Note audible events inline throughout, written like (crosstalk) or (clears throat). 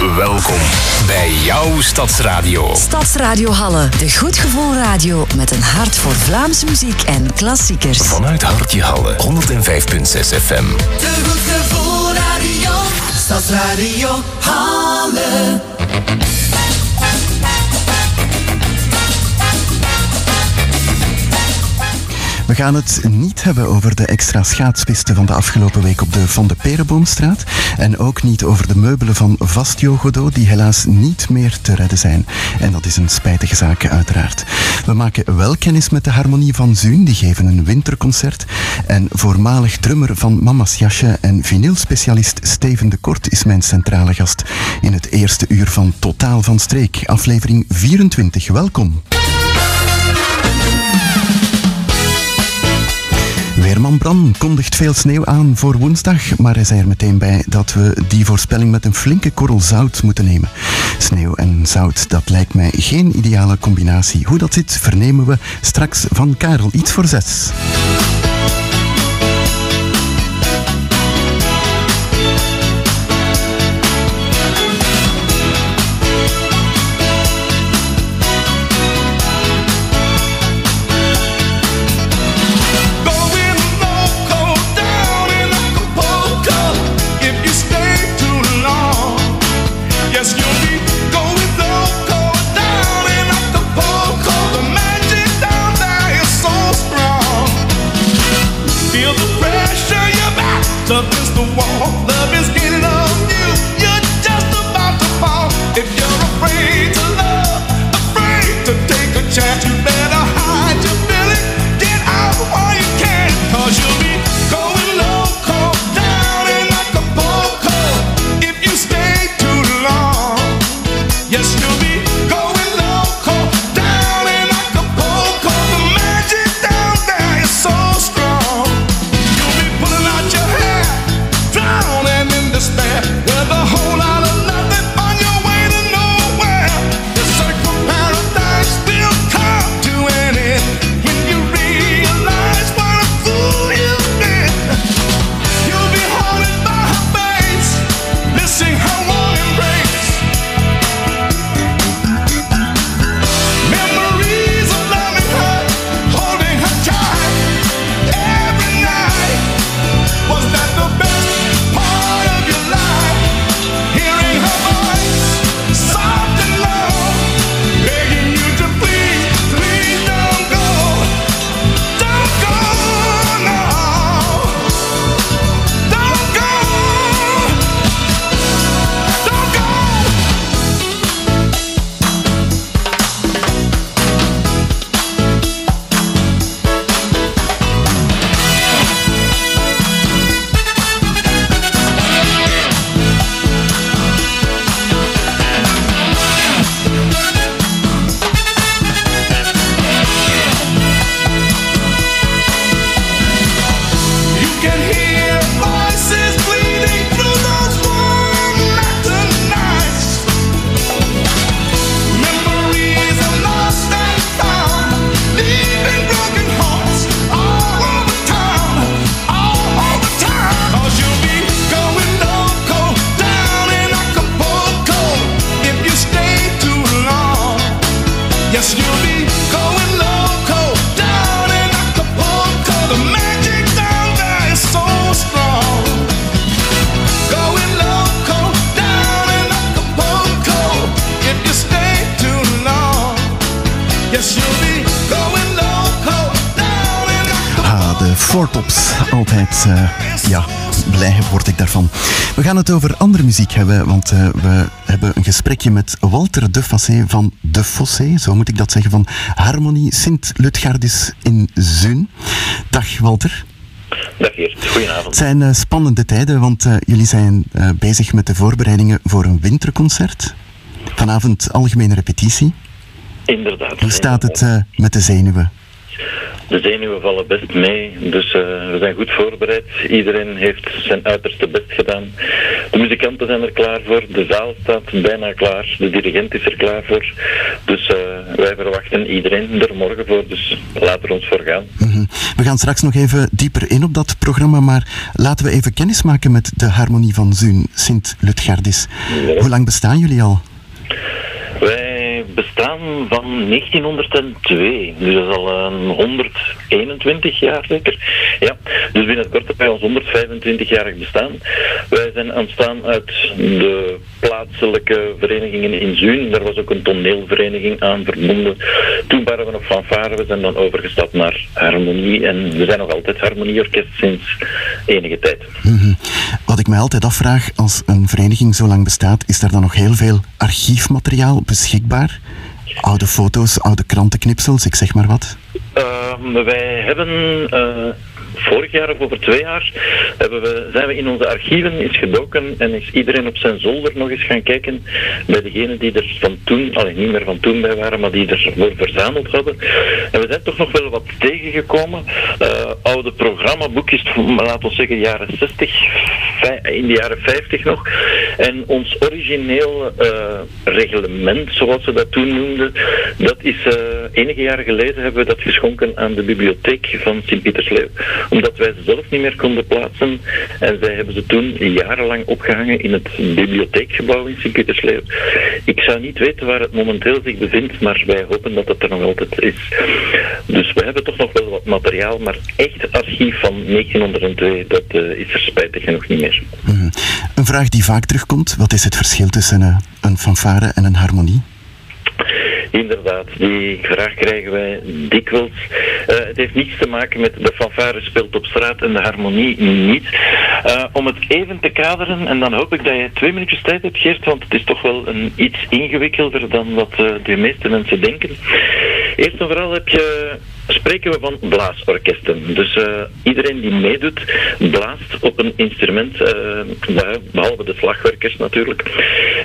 Welkom bij jouw Stadsradio. Stadsradio Halle, de goed gevoel radio met een hart voor Vlaamse muziek en klassiekers. Vanuit Hartje Halle, 105.6 FM. De goed gevoel radio. Stadsradio Halle. We gaan het niet hebben over de extra schaatspisten van de afgelopen week op de Van de Perenboomstraat. En ook niet over de meubelen van Vastio Godot, die helaas niet meer te redden zijn. En dat is een spijtige zaak, uiteraard. We maken wel kennis met de Harmonie van Zuun, die geven een winterconcert. En voormalig drummer van Mama's Jasje en vinylspecialist Steven de Kort is mijn centrale gast in het eerste uur van Totaal van Streek, aflevering 24. Welkom. Weerman Bram kondigt veel sneeuw aan voor woensdag, maar hij zei er meteen bij dat we die voorspelling met een flinke korrel zout moeten nemen. Sneeuw en zout, dat lijkt mij geen ideale combinatie. Hoe dat zit, vernemen we straks van Karel. Iets voor zes. Eh, ja, blij word ik daarvan. We gaan het over andere muziek hebben, want eh, we hebben een gesprekje met Walter de Fossé van De Fossé, zo moet ik dat zeggen, van Harmonie Sint-Lutgardis in Zuun. Dag Walter. Dag Geert, goedenavond. Het zijn eh, spannende tijden, want jullie zijn bezig met de voorbereidingen voor een winterconcert. Vanavond algemene repetitie. Inderdaad. Hoe staat het met de zenuwen? De zenuwen vallen best mee, dus eh, we zijn goed voorbereid. Iedereen heeft zijn uiterste best gedaan. De muzikanten zijn er klaar voor, de zaal staat bijna klaar, de dirigent is er klaar voor. Dus eh, wij verwachten iedereen er morgen voor, dus laten we ons voor gaan. Mhm. We gaan straks nog even dieper in op dat programma, maar laten we even kennis maken met de Harmonie van Zuun, Sint-Lutgardis. Ja. Hoe lang bestaan jullie al? Bestaan van 1902, dus dat is al een 121 jaar zeker. Ja, dus binnenkort hebben wij ons 125-jarig bestaan. Wij zijn ontstaan uit de plaatselijke verenigingen in Zuun. Daar was ook een toneelvereniging aan verbonden. Toen waren we nog fanfare, we zijn dan overgestapt naar harmonie en we zijn nog altijd harmonieorkest sinds enige tijd. Mhm. Wat ik mij altijd afvraag, als een vereniging zo lang bestaat, is er dan nog heel veel archiefmateriaal beschikbaar? Oude foto's, oude krantenknipsels, ik zeg maar wat. Ehm, wij hebben eh, vorig jaar of over twee jaar hebben we, zijn we in onze archieven eens gedoken en is iedereen op zijn zolder nog eens gaan kijken bij degenen die er van toen, alleen niet meer van toen bij waren, maar die ervoor verzameld hadden. En we zijn toch nog wel wat tegengekomen. Eh, oude programmaboekjes, laten we zeggen jaren 60, vij- in de jaren 50 nog. En ons origineel eh, reglement, zoals ze dat toen noemden, dat is eh, enige jaren geleden hebben we dat geschonken aan de bibliotheek van Sint-Pietersleeuw. Omdat wij ze zelf niet meer konden plaatsen. En zij hebben ze toen jarenlang opgehangen in het bibliotheekgebouw in Sint-Pietersleeuw. Ik zou niet weten waar het momenteel zich bevindt, maar wij hopen dat het er nog altijd is. Dus we hebben toch nog wel wat materiaal, maar echt archief van 1902, dat eh, is er spijtig genoeg niet meer. Mhm. Een vraag die vaak terugkomt, wat is het verschil tussen eh, een fanfare en een harmonie? Inderdaad, die vraag krijgen wij dikwijls. Eh, het heeft niets te maken met de fanfare speelt op straat en de harmonie niet. Eh, om het even te kaderen, en dan hoop ik dat je twee minuutjes tijd hebt, Geert, want het is toch wel een iets ingewikkelder dan wat eh, de meeste mensen denken. Eerst en vooral heb je, spreken we van blaasorkesten. Dus eh, iedereen die meedoet, blaast op een instrument, eh, beh- behalve de slagwerkers natuurlijk.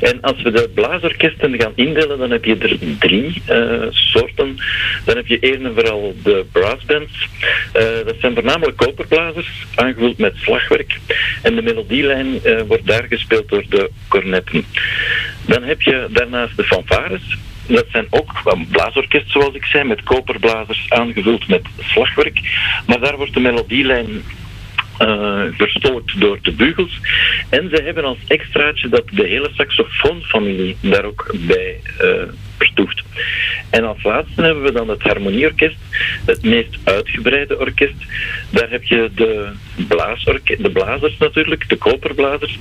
En als we de blaasorkesten gaan indelen, dan heb je er drie eh, soorten. Dan heb je en vooral de brassbands. Dat zijn voornamelijk koperblazers, aangevuld met slagwerk. En de melodielijn wordt daar gespeeld door de cornetten. Dan heb je daarnaast de fanfares. Dat zijn ook blaasorkest, zoals ik zei, met koperblazers aangevuld met slagwerk. Maar daar wordt de melodielijn eh, verstolkt door de bugels. En ze hebben als extraatje dat de hele saxofoonfamilie daar ook bij eh vertoeft. En als laatste hebben we dan het harmonieorkest, het meest uitgebreide orkest. Daar heb je de, de blazers natuurlijk, de koperblazers.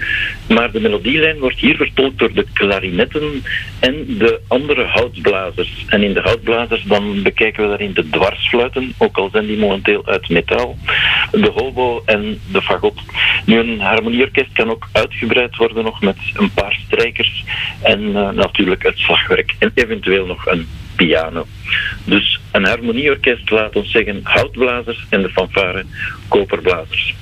Maar de melodielijn wordt hier vertolkt door de klarinetten en de andere houtblazers. En in de houtblazers dan bekijken we daarin de dwarsfluiten, ook al zijn die momenteel uit metaal, de hobo en de fagot. Nu, een harmonieorkest kan ook uitgebreid worden nog met een paar strijkers en eh, natuurlijk het slagwerk. Eventueel nog een piano. Dus een harmonieorkest, laat ons zeggen, houtblazers en de fanfare koperblazers.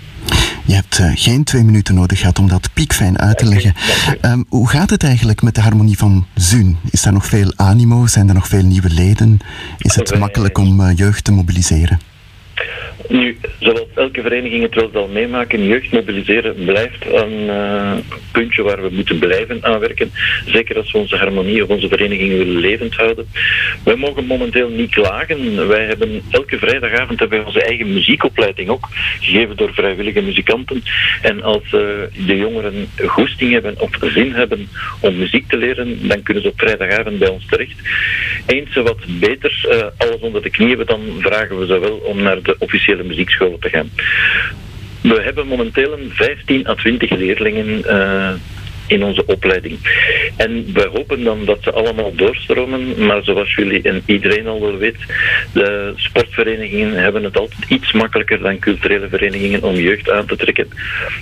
Je hebt eh, geen twee minuten nodig gehad om dat piekfijn uit te leggen. Ehm, hoe gaat het eigenlijk met de harmonie van Zuun? Is daar nog veel animo? Zijn er nog veel nieuwe leden? Is het makkelijk om eh, jeugd te mobiliseren? Nu, zoals elke vereniging het wel zal meemaken, jeugd mobiliseren blijft een eh, puntje waar we moeten blijven aanwerken. Zeker als we onze harmonie of onze vereniging willen levend houden. Wij mogen momenteel niet klagen. Wij hebben elke vrijdagavond hebben wij onze eigen muziekopleiding ook, gegeven door vrijwillige muzikanten. En als eh, de jongeren goesting hebben of zin hebben om muziek te leren, dan kunnen ze op vrijdagavond bij ons terecht. Eens ze wat beter eh, alles onder de knie hebben, dan vragen we ze wel om naar de officiële muziekscholen te gaan. We hebben momenteel een 15 à 20 leerlingen eh, in onze opleiding. En we hopen dan dat ze allemaal doorstromen, maar zoals jullie en iedereen al wel weet, de sportverenigingen hebben het altijd iets makkelijker dan culturele verenigingen om jeugd aan te trekken.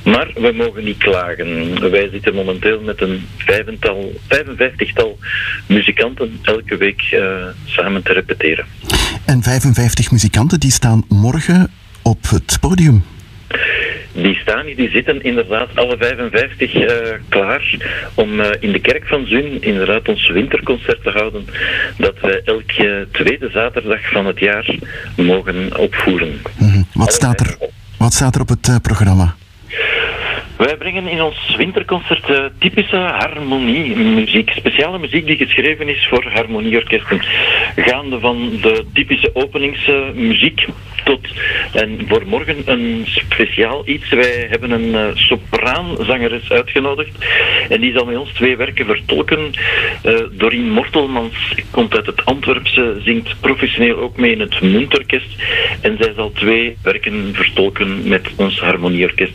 Maar we mogen niet klagen. Wij zitten momenteel met een vijfental, 55-tal muzikanten elke week eh, samen te repeteren. En 55 muzikanten die staan morgen op het podium. Die staan hier, die zitten inderdaad alle 55 eh, klaar om eh, in de kerk van Zun inderdaad ons winterconcert te houden. Dat wij elke tweede zaterdag van het jaar mogen opvoeren. Mhm. Wat, staat er, wat staat er op het eh, programma? Wij brengen in ons winterconcert eh, typische harmoniemuziek. Speciale muziek die geschreven is voor harmonieorkesten. Gaande van de typische openingsmuziek tot, en voor morgen een speciaal iets. Wij hebben een uh, sopraanzangeres uitgenodigd en die zal met ons twee werken vertolken. Uh, Doreen Mortelmans komt uit het Antwerpse, zingt professioneel ook mee in het Muntorkest en zij zal twee werken vertolken met ons harmonieorkest.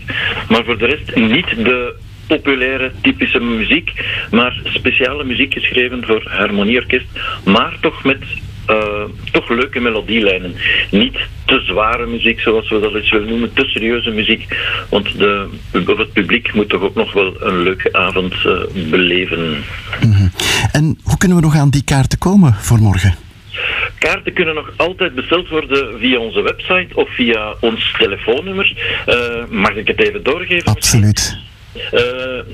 Maar voor de rest niet de populaire, typische muziek, maar speciale muziek geschreven voor harmonieorkest, maar toch met uh, toch leuke melodielijnen. Niet te zware muziek, zoals we dat eens willen noemen, te serieuze muziek. Want de, het publiek moet toch ook nog wel een leuke avond uh, beleven. -hmm. En hoe kunnen we nog aan die kaarten komen voor morgen? Kaarten kunnen nog altijd besteld worden via onze website of via ons telefoonnummer. Uh, mag ik het even doorgeven? Absoluut. Uh,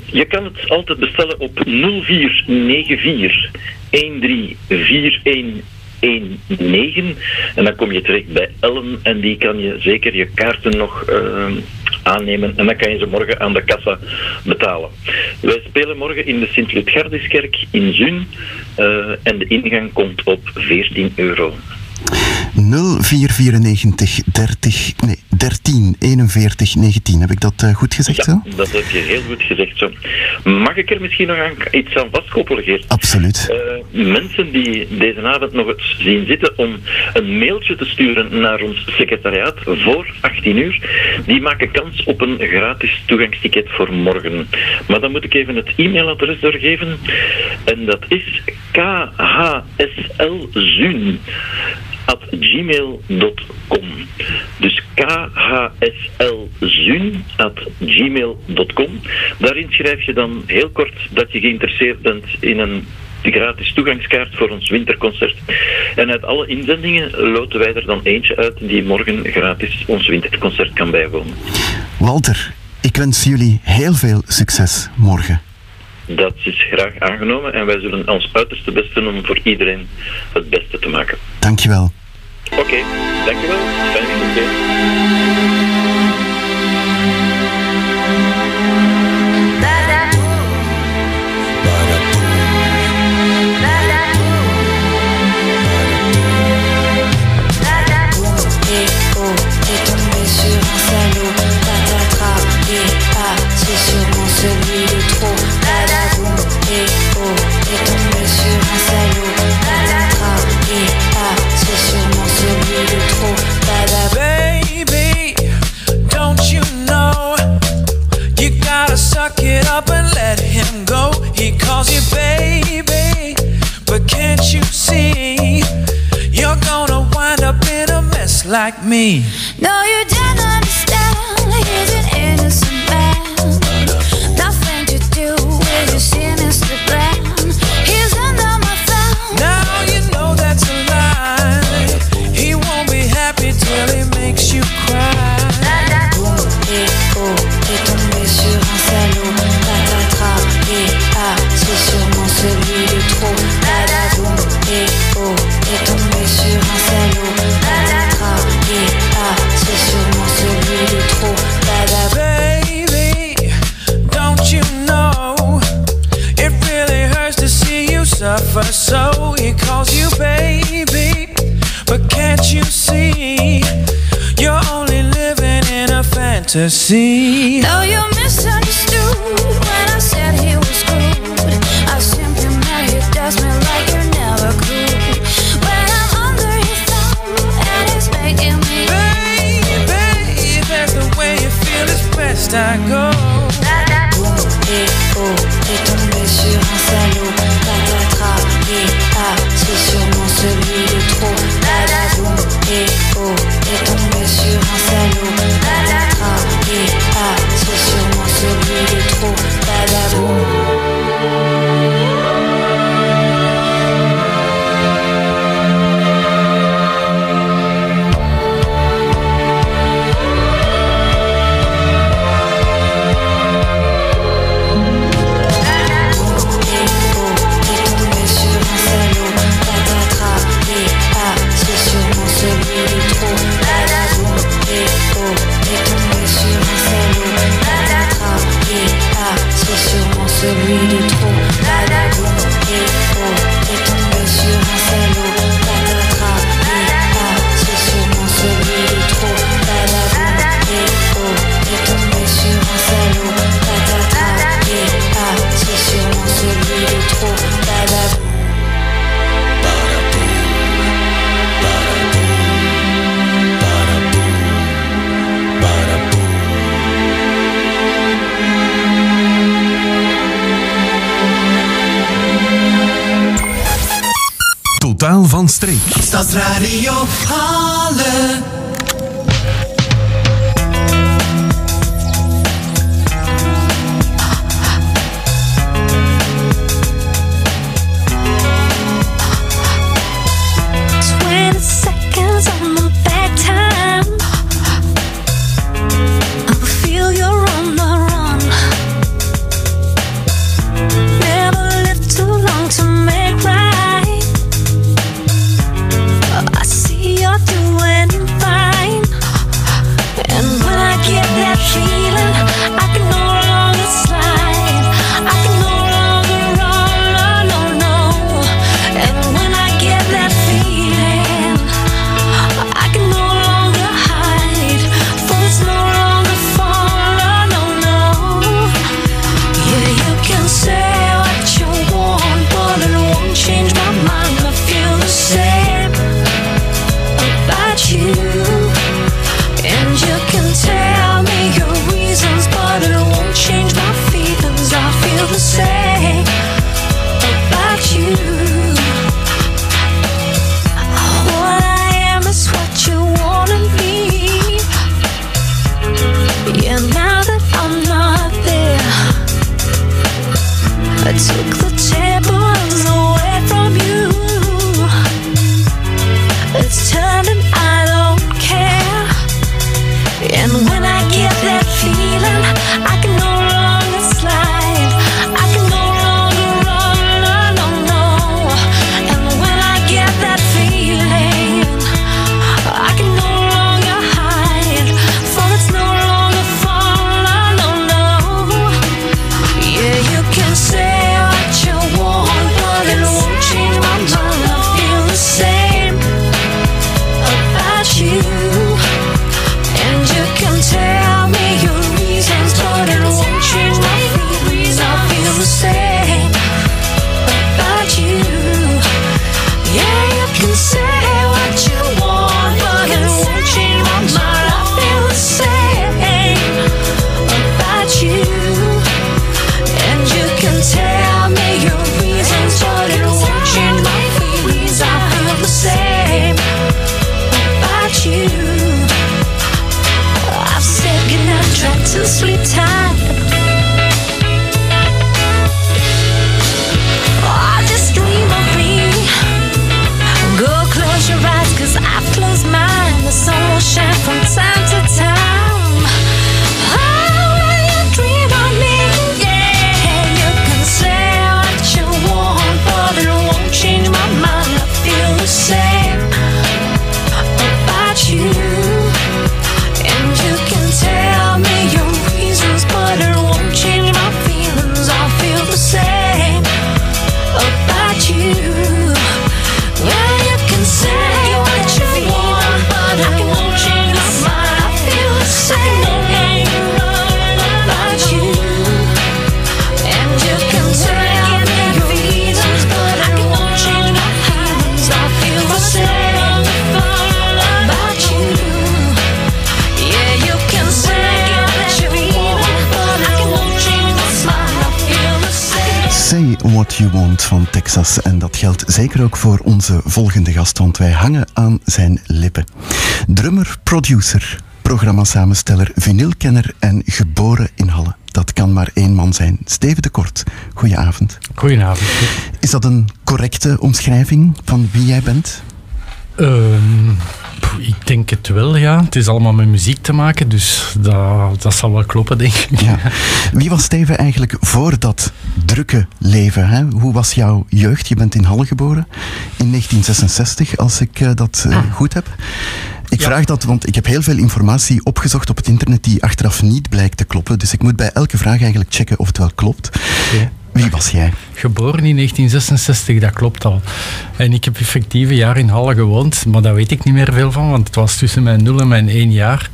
je kan het altijd bestellen op 0494 1341 19. En dan kom je terecht bij Ellen en die kan je zeker je kaarten nog uh, aannemen en dan kan je ze morgen aan de kassa betalen. Wij spelen morgen in de Sint-Lutgardiskerk in Zun uh, en de ingang komt op 14 euro. 0494 30, nee, 13 41 19. Heb ik dat uh, goed gezegd ja, zo? dat heb je heel goed gezegd zo. Mag ik er misschien nog aan, iets aan vastkoppelen, Geert? Absoluut. Uh, mensen die deze avond nog eens zien zitten om een mailtje te sturen naar ons secretariaat voor 18 uur, die maken kans op een gratis toegangsticket voor morgen. Maar dan moet ik even het e-mailadres doorgeven. En dat is khslzun at gmail.com. Dus khslzun at gmail.com. Daarin schrijf je dan heel kort dat je geïnteresseerd bent in een gratis toegangskaart voor ons winterconcert. En uit alle inzendingen loten wij er dan eentje uit die morgen gratis ons winterconcert kan bijwonen. Walter, ik wens jullie heel veel succes morgen. Dat is graag aangenomen en wij zullen ons uiterste best doen om voor iedereen het beste te maken. Dankjewel. Oké, okay, dankjewel. Fijn weekend. Up and let him go. He calls you baby But can't you see? You're gonna wind up in a mess like me. No you don't a fantasy? No, you producer, programma-samensteller, vinylkenner en geboren in Halle. Dat kan maar één man zijn. Steven de Kort, goedenavond. Goedenavond. Is dat een correcte omschrijving van wie jij bent? Ehm, ik denk het wel, ja. Het is allemaal met muziek te maken, dus dat, dat zal wel kloppen, denk ik. Ja. Wie was Steven eigenlijk voor dat drukke leven? Hè? Hoe was jouw jeugd? Je bent in Halle geboren in 1966, als ik eh, dat eh, ah. goed heb. Ja. vraag dat, want ik heb heel veel informatie opgezocht op het internet die achteraf niet blijkt te kloppen. Dus ik moet bij elke vraag eigenlijk checken of het wel klopt. Wie was jij? Geboren in 1966, dat klopt al. En ik heb effectief een jaar in Halle gewoond, maar daar weet ik niet meer veel van, want het was tussen mijn 0 en mijn 1 jaar.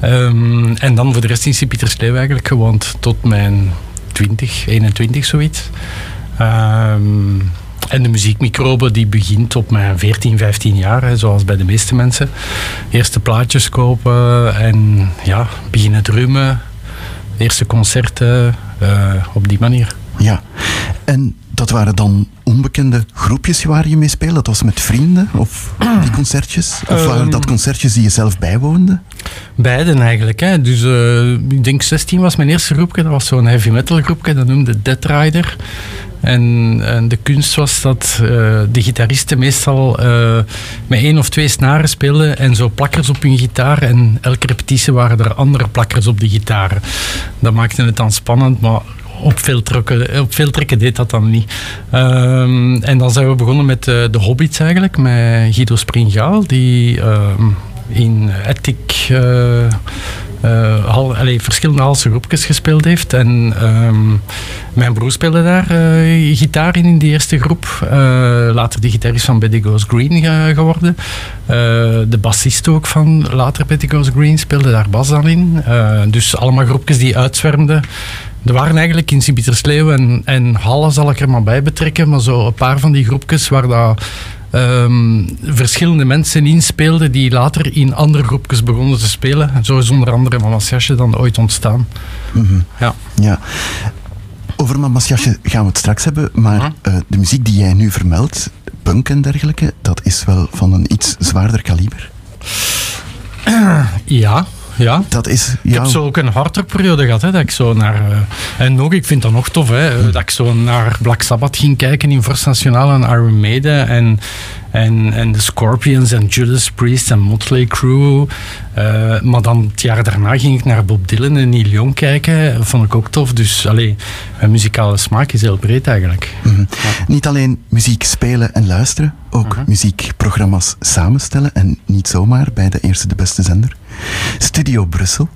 Ehm, en dan voor de rest in Sint-Pietersleeuw eigenlijk gewoond tot mijn 20, 21 zoiets. Ehm, en de muziekmicrobe die begint op mijn 14, 15 jaar, hè, zoals bij de meeste mensen. Eerste plaatjes kopen en ja, beginnen drummen. Eerste concerten, eh, op die manier. Ja. En dat waren dan onbekende groepjes waar je mee speelde? Dat was met vrienden of die concertjes? Of waren Ehm. dat concertjes die je zelf bijwoonde? Beiden eigenlijk. Hè. Dus eh, ik denk 16 was mijn eerste groepje. Dat was zo'n heavy metal groepje. Dat noemde Dead Rider. En, en de kunst was dat eh, de gitaristen meestal eh, met één of twee snaren speelden en zo plakkers op hun gitaar. En elke repetitie waren er andere plakkers op de gitaren. Dat maakte het dan spannend, maar op veel, trekken, veel deed dat dan niet. Ehm, en dan zijn we begonnen met eh, de Hobbits eigenlijk, met Guido Springaal, die ehm, in Ethic allee, verschillende halse groepjes gespeeld heeft. En ehm, mijn broer speelde daar eh, gitaar in, in die eerste groep. Eh, later de gitarist van Betty Goes Green ge- geworden. De bassist ook van later Betty Goes Green speelde daar bas dan in. Dus allemaal groepjes die uitzwermden. Er waren eigenlijk in Sint-Pietersleeuw en, en Halle zal ik er maar bij betrekken, maar zo een paar van die groepjes waar dat, ehm, verschillende mensen inspeelden die later in andere groepjes begonnen te spelen. En zo is onder andere Mama's Jasje dan ooit ontstaan. Ja. Ja. Over Mama's Jasje gaan we het straks hebben, maar Mhm. eh, de muziek die jij nu vermeldt, punk en dergelijke, dat is wel van een iets zwaarder kaliber. Ja, ja. Dat is Ik heb zo ook een hardrockperiode gehad, hè, dat ik zo naar... eh, en nog, ik vind dat nog tof, hè, eh, dat ik zo naar Black Sabbath ging kijken in First National en Iron Maiden en, en, en de Scorpions en Judas Priest en Motley Crue. Eh, maar dan het jaar daarna ging ik naar Bob Dylan en Neil Young kijken, dat vond ik ook tof. Dus allee, mijn muzikale smaak is heel breed eigenlijk. Mhm. Niet alleen muziek spelen en luisteren, ook Mhm. muziekprogramma's samenstellen en niet zomaar bij de eerste de beste zender. Studio Brussel,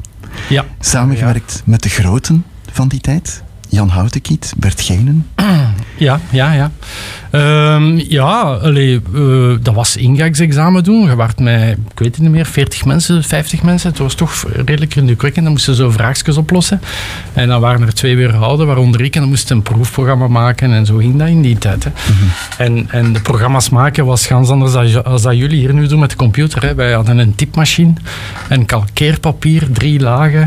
Ja. samengewerkt met de groten van die tijd. Jan Houtekiet, Bert Geenen. Ja, ja, ja. Ehm, ja, allee, eh, dat was ingangsexamen doen. Je werd met, ik weet het niet meer, 40 mensen, 50 mensen. Het was toch redelijk indrukwekkend. Dan moesten ze zo vraagjes oplossen. En dan waren er twee weer gehouden, waaronder ik. En dan moesten een proefprogramma maken. En zo ging dat in die tijd. Hè. En, en de programma's maken was ganz anders dan als dat jullie hier nu doen met de computer. Hè. Wij hadden een typemachine, een kalkeerpapier, drie lagen.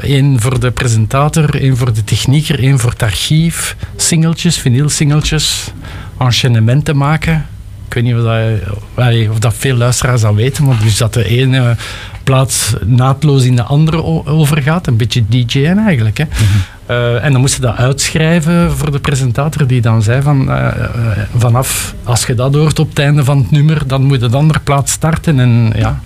Eén voor de presentator, één voor de technieker, één voor het archief. Singeltjes, vinylsingeltjes, enchaînementen maken. Ik weet niet of dat, of dat veel luisteraars dat weten, maar dus dat de ene plaats naadloos in de andere overgaat. Een beetje DJ'en eigenlijk. Hè. Eh, en dan moesten dat uitschrijven voor de presentator, die dan zei van eh, eh, vanaf als je dat hoort op het einde van het nummer, dan moet je de andere plaats starten. En ja,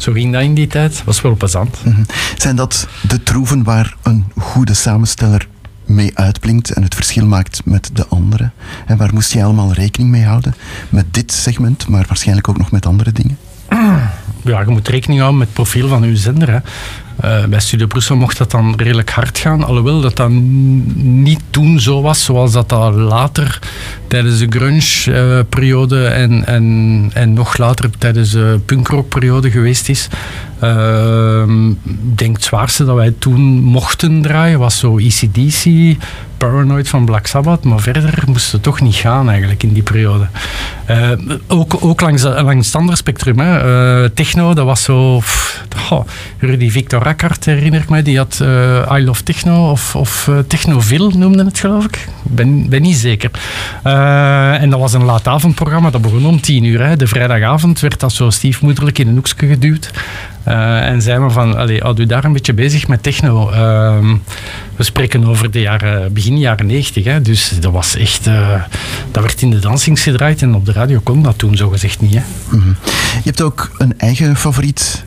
zo ging dat in die tijd. was wel plezant. Mhm. Zijn dat de troeven waar een goede samensteller mee uitblinkt en het verschil maakt met de andere? En waar moest je allemaal rekening mee houden? Met dit segment, maar waarschijnlijk ook nog met andere dingen? ja, je moet rekening houden met het profiel van je zender. Hè. Eh, bij Studio Brussel mocht dat dan redelijk hard gaan, alhoewel dat dan niet toen zo was zoals dat, dat later tijdens de grunge-periode en, en, en nog later tijdens de punkrock-periode geweest is. Ehm, Ik denk het zwaarste dat wij toen mochten draaien was zo ECDC, Paranoid van Black Sabbath, maar verder moest het toch niet gaan eigenlijk in die periode. Eh, ook, ook langs, langs het andere spectrum. Hè. Eh, techno, dat was zo... Rudy Victor Rackard herinner ik mij, die had eh I Love Techno of, of eh, Technoville noemde het geloof ik. Ik ben, ben niet zeker. Eh, en dat was een laatavondprogramma, dat begon om tien uur. Hè. De vrijdagavond werd dat zo stiefmoederlijk in een hoekje geduwd. En zei me van, allee, houd u daar een beetje bezig met techno. Ehm, we spreken over de jaren, begin jaren 90, hè, dus dat was echt... dat werd in de dansings gedraaid en op de radio kon dat toen zogezegd niet. Hè. Mhm. Je hebt ook een eigen favoriet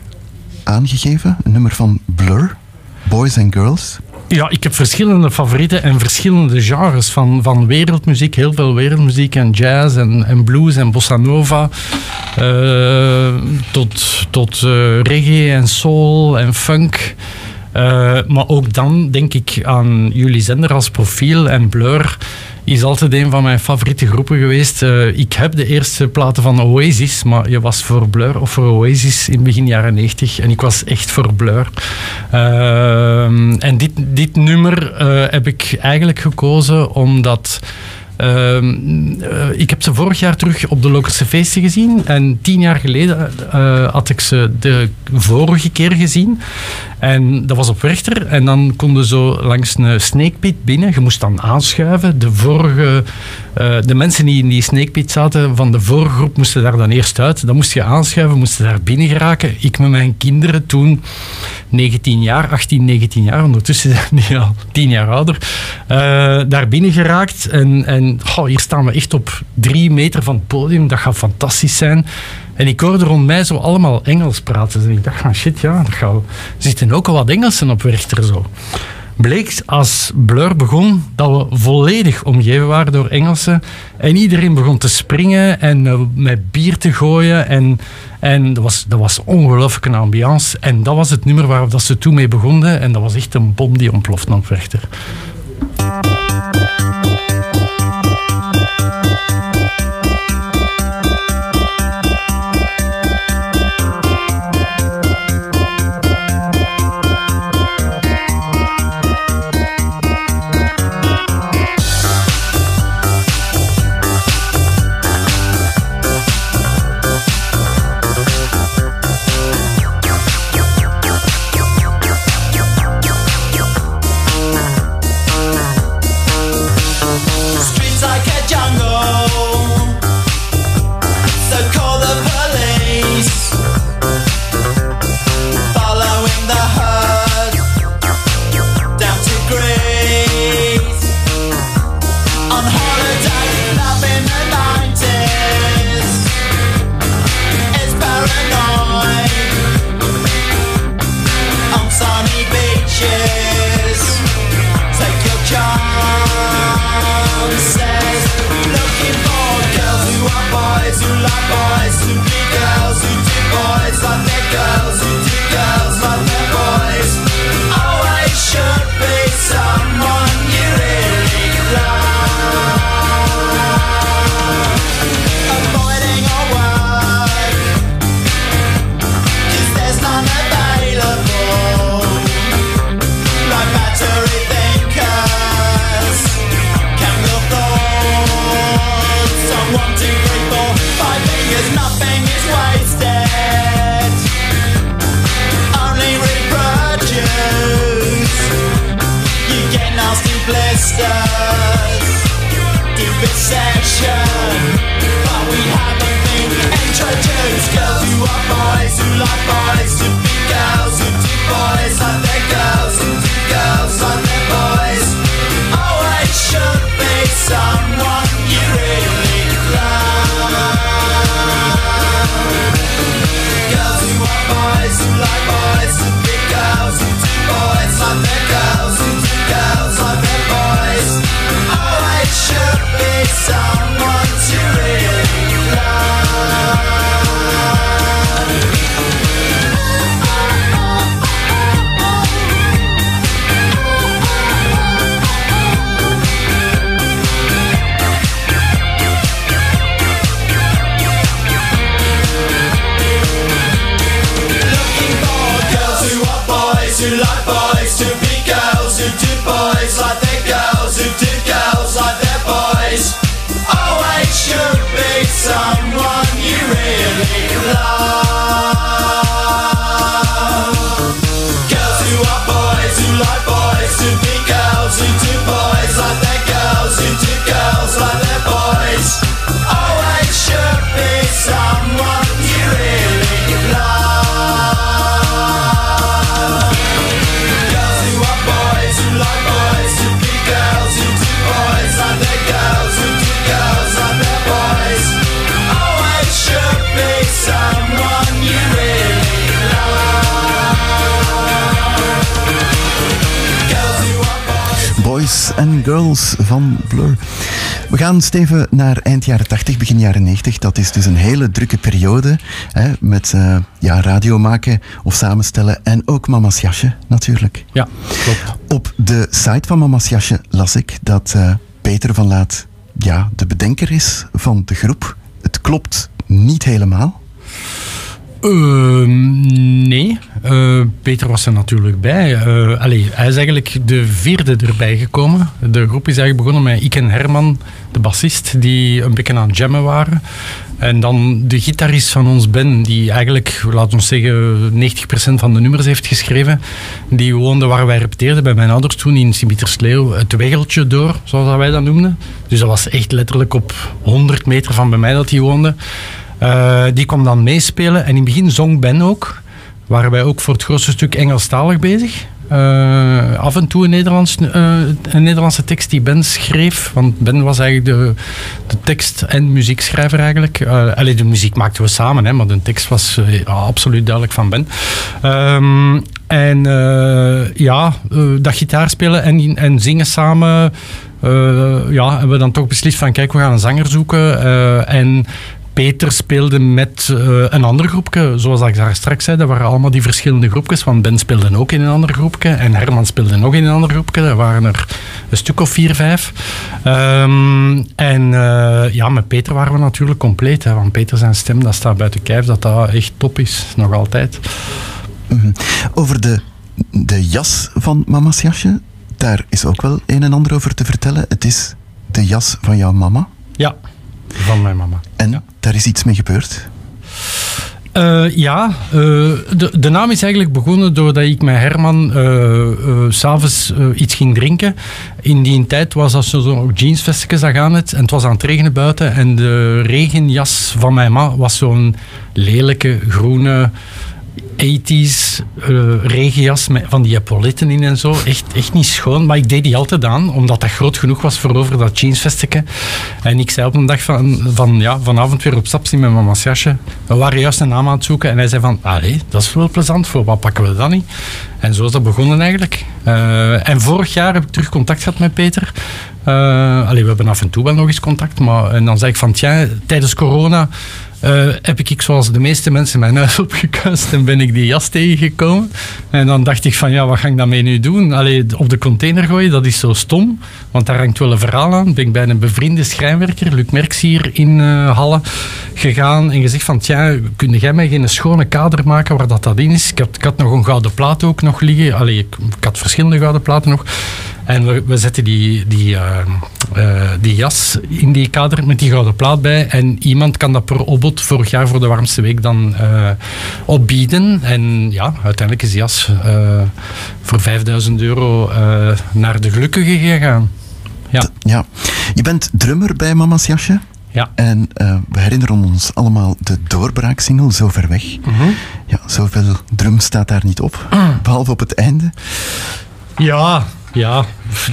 aangegeven, een nummer van Blur, Boys and Girls. Ja, ik heb verschillende favorieten en verschillende genres van, van wereldmuziek. Heel veel wereldmuziek en jazz en, en blues en bossa nova. eh, tot tot eh, reggae en soul en funk. Eh, maar ook dan denk ik aan jullie zender als profiel en Blur is altijd een van mijn favoriete groepen geweest. Eh, ik heb de eerste platen van Oasis, maar je was voor Blur of voor Oasis in begin jaren 90 en ik was echt voor Blur. Ehm, en dit, dit nummer eh, heb ik eigenlijk gekozen omdat Ehm, eh, ik heb ze vorig jaar terug op de Lokerse feesten gezien. En tien jaar geleden eh, had ik ze de vorige keer gezien. En dat was op Werchter. En dan konden zo langs een snake pit binnen. Je moest dan aanschuiven. De vorige... eh, de mensen die in die snake pit zaten van de vorige groep moesten daar dan eerst uit. Dan moest je aanschuiven, moesten daar binnen geraken. Ik met mijn kinderen toen 19 jaar, 18, 19 jaar, ondertussen zijn die al 10 jaar ouder, daar binnen geraakt. En, en hier staan we echt op drie meter van het podium, dat gaat fantastisch zijn. En ik hoorde rond mij zo allemaal Engels praten. En ik dacht van shit, ja, er zitten ook al wat Engelsen op Werchter zo. Bleek als Blur begon dat we volledig omgeven waren door Engelsen. En iedereen begon te springen en eh, met bier te gooien. En, en dat was, dat was ongelooflijk een ambiance. En dat was het nummer waar dat ze toen mee begonnen. En dat was echt een bom die ontplofte op Werchter. Gaan steven naar eind jaren 80, begin jaren 90. Dat is dus een hele drukke periode. Hè, met eh, ja, radio maken of samenstellen. En ook Mama's Jasje, natuurlijk. Ja, klopt. Op de site van Mama's Jasje las ik dat eh, Peter van Laat ja, de bedenker is van de groep. Het klopt niet helemaal. Ehm, nee, Eh, Peter was er natuurlijk bij. Eh, allee, hij is eigenlijk de vierde erbij gekomen. De groep is eigenlijk begonnen met ik en Herman, de bassist, die een beetje aan het jammen waren. En dan de gitarist van ons Ben, die eigenlijk, laten we zeggen, 90% van de nummers heeft geschreven. Die woonde waar wij repeteerden bij mijn ouders toen in Sint-Pietersleeuw, het weggeltje door, zoals wij dat noemden. Dus dat was echt letterlijk op 100 meter van bij mij dat hij woonde. Eh, die kwam dan meespelen en in het begin zong Ben ook. Waren wij ook voor het grootste stuk Engelstalig bezig. Eh, af en toe een, Nederlands, eh, Nederlandse tekst die Ben schreef. Want Ben was eigenlijk de, de tekst- en muziekschrijver eigenlijk. Allee, de muziek maakten we samen, hè, maar de tekst was absoluut duidelijk van Ben. Ehm, en ja, dat gitaar spelen en, en zingen samen. ja, hebben we dan toch beslist van kijk, we gaan een zanger zoeken. en Peter speelde met eh, een ander groepje, zoals ik daar straks zei. Dat waren allemaal die verschillende groepjes. Want Ben speelde ook in een ander groepje. En Herman speelde nog in een ander groepje. Er waren er een stuk of vier, vijf. Ehm, en eh, ja, met Peter waren we natuurlijk compleet. Hè, want Peter zijn stem, dat staat buiten kijf. Dat dat echt top is, nog altijd. Mhm. Over de, de jas van Mama's Jasje, daar is ook wel een en ander over te vertellen. Het is de jas van jouw mama. Ja, van mijn mama. En daar is iets mee gebeurd. Eh, ja, eh, de, de naam is eigenlijk begonnen doordat ik met Herman eh, s'avonds iets ging drinken. In die tijd was dat zo- zo'n jeansvestjes, dat gaan het. En het was aan het regenen buiten. En de regenjas van mijn ma was zo'n lelijke groene 80s eh, regenjas met van die epauletten in en zo. Echt, echt niet schoon, maar ik deed die altijd aan, omdat dat groot genoeg was voor over dat jeansvestje. En ik zei op een dag van, van ja, vanavond weer op stap zien met mama's jasje. We waren juist een naam aan het zoeken en hij zei van, allee, dat is wel plezant, voor wat pakken we dan niet? En zo is dat begonnen eigenlijk. Eh, en vorig jaar heb ik terug contact gehad met Peter. Eh, allee, we hebben af en toe wel nog eens contact, maar en dan zei ik van, tja, tijdens corona eh, heb ik, zoals de meeste mensen, mijn huis (laughs) opgekuist en ben ik die jas tegengekomen. En dan dacht ik van, ja, wat ga ik daarmee nu doen? Allee, op de container gooien, dat is zo stom, want daar hangt wel een verhaal aan. Ben ik bij een bevriende schrijnwerker, Luc Merks hier in eh, Halle, gegaan en gezegd van, tja, kun jij mij geen schone kader maken waar dat, dat in is? Ik had, ik had nog een gouden plaat ook nog liggen. Allee, ik had verschillende gouden platen nog. En we, we zetten die, die, eh, eh, die jas in die kader met die gouden plaat bij. En iemand kan dat per opbod vorig jaar voor de warmste week dan eh, opbieden. En ja, uiteindelijk is die jas eh, voor 5000 euro naar de gelukkige gegaan. Ja. Ja. Je bent drummer bij Mama's Jasje. Ja. En we herinneren ons allemaal de doorbraaksingle Zo ver weg. Mhm. Ja, zoveel drum staat daar niet op. Behalve op het einde. Ja, ja,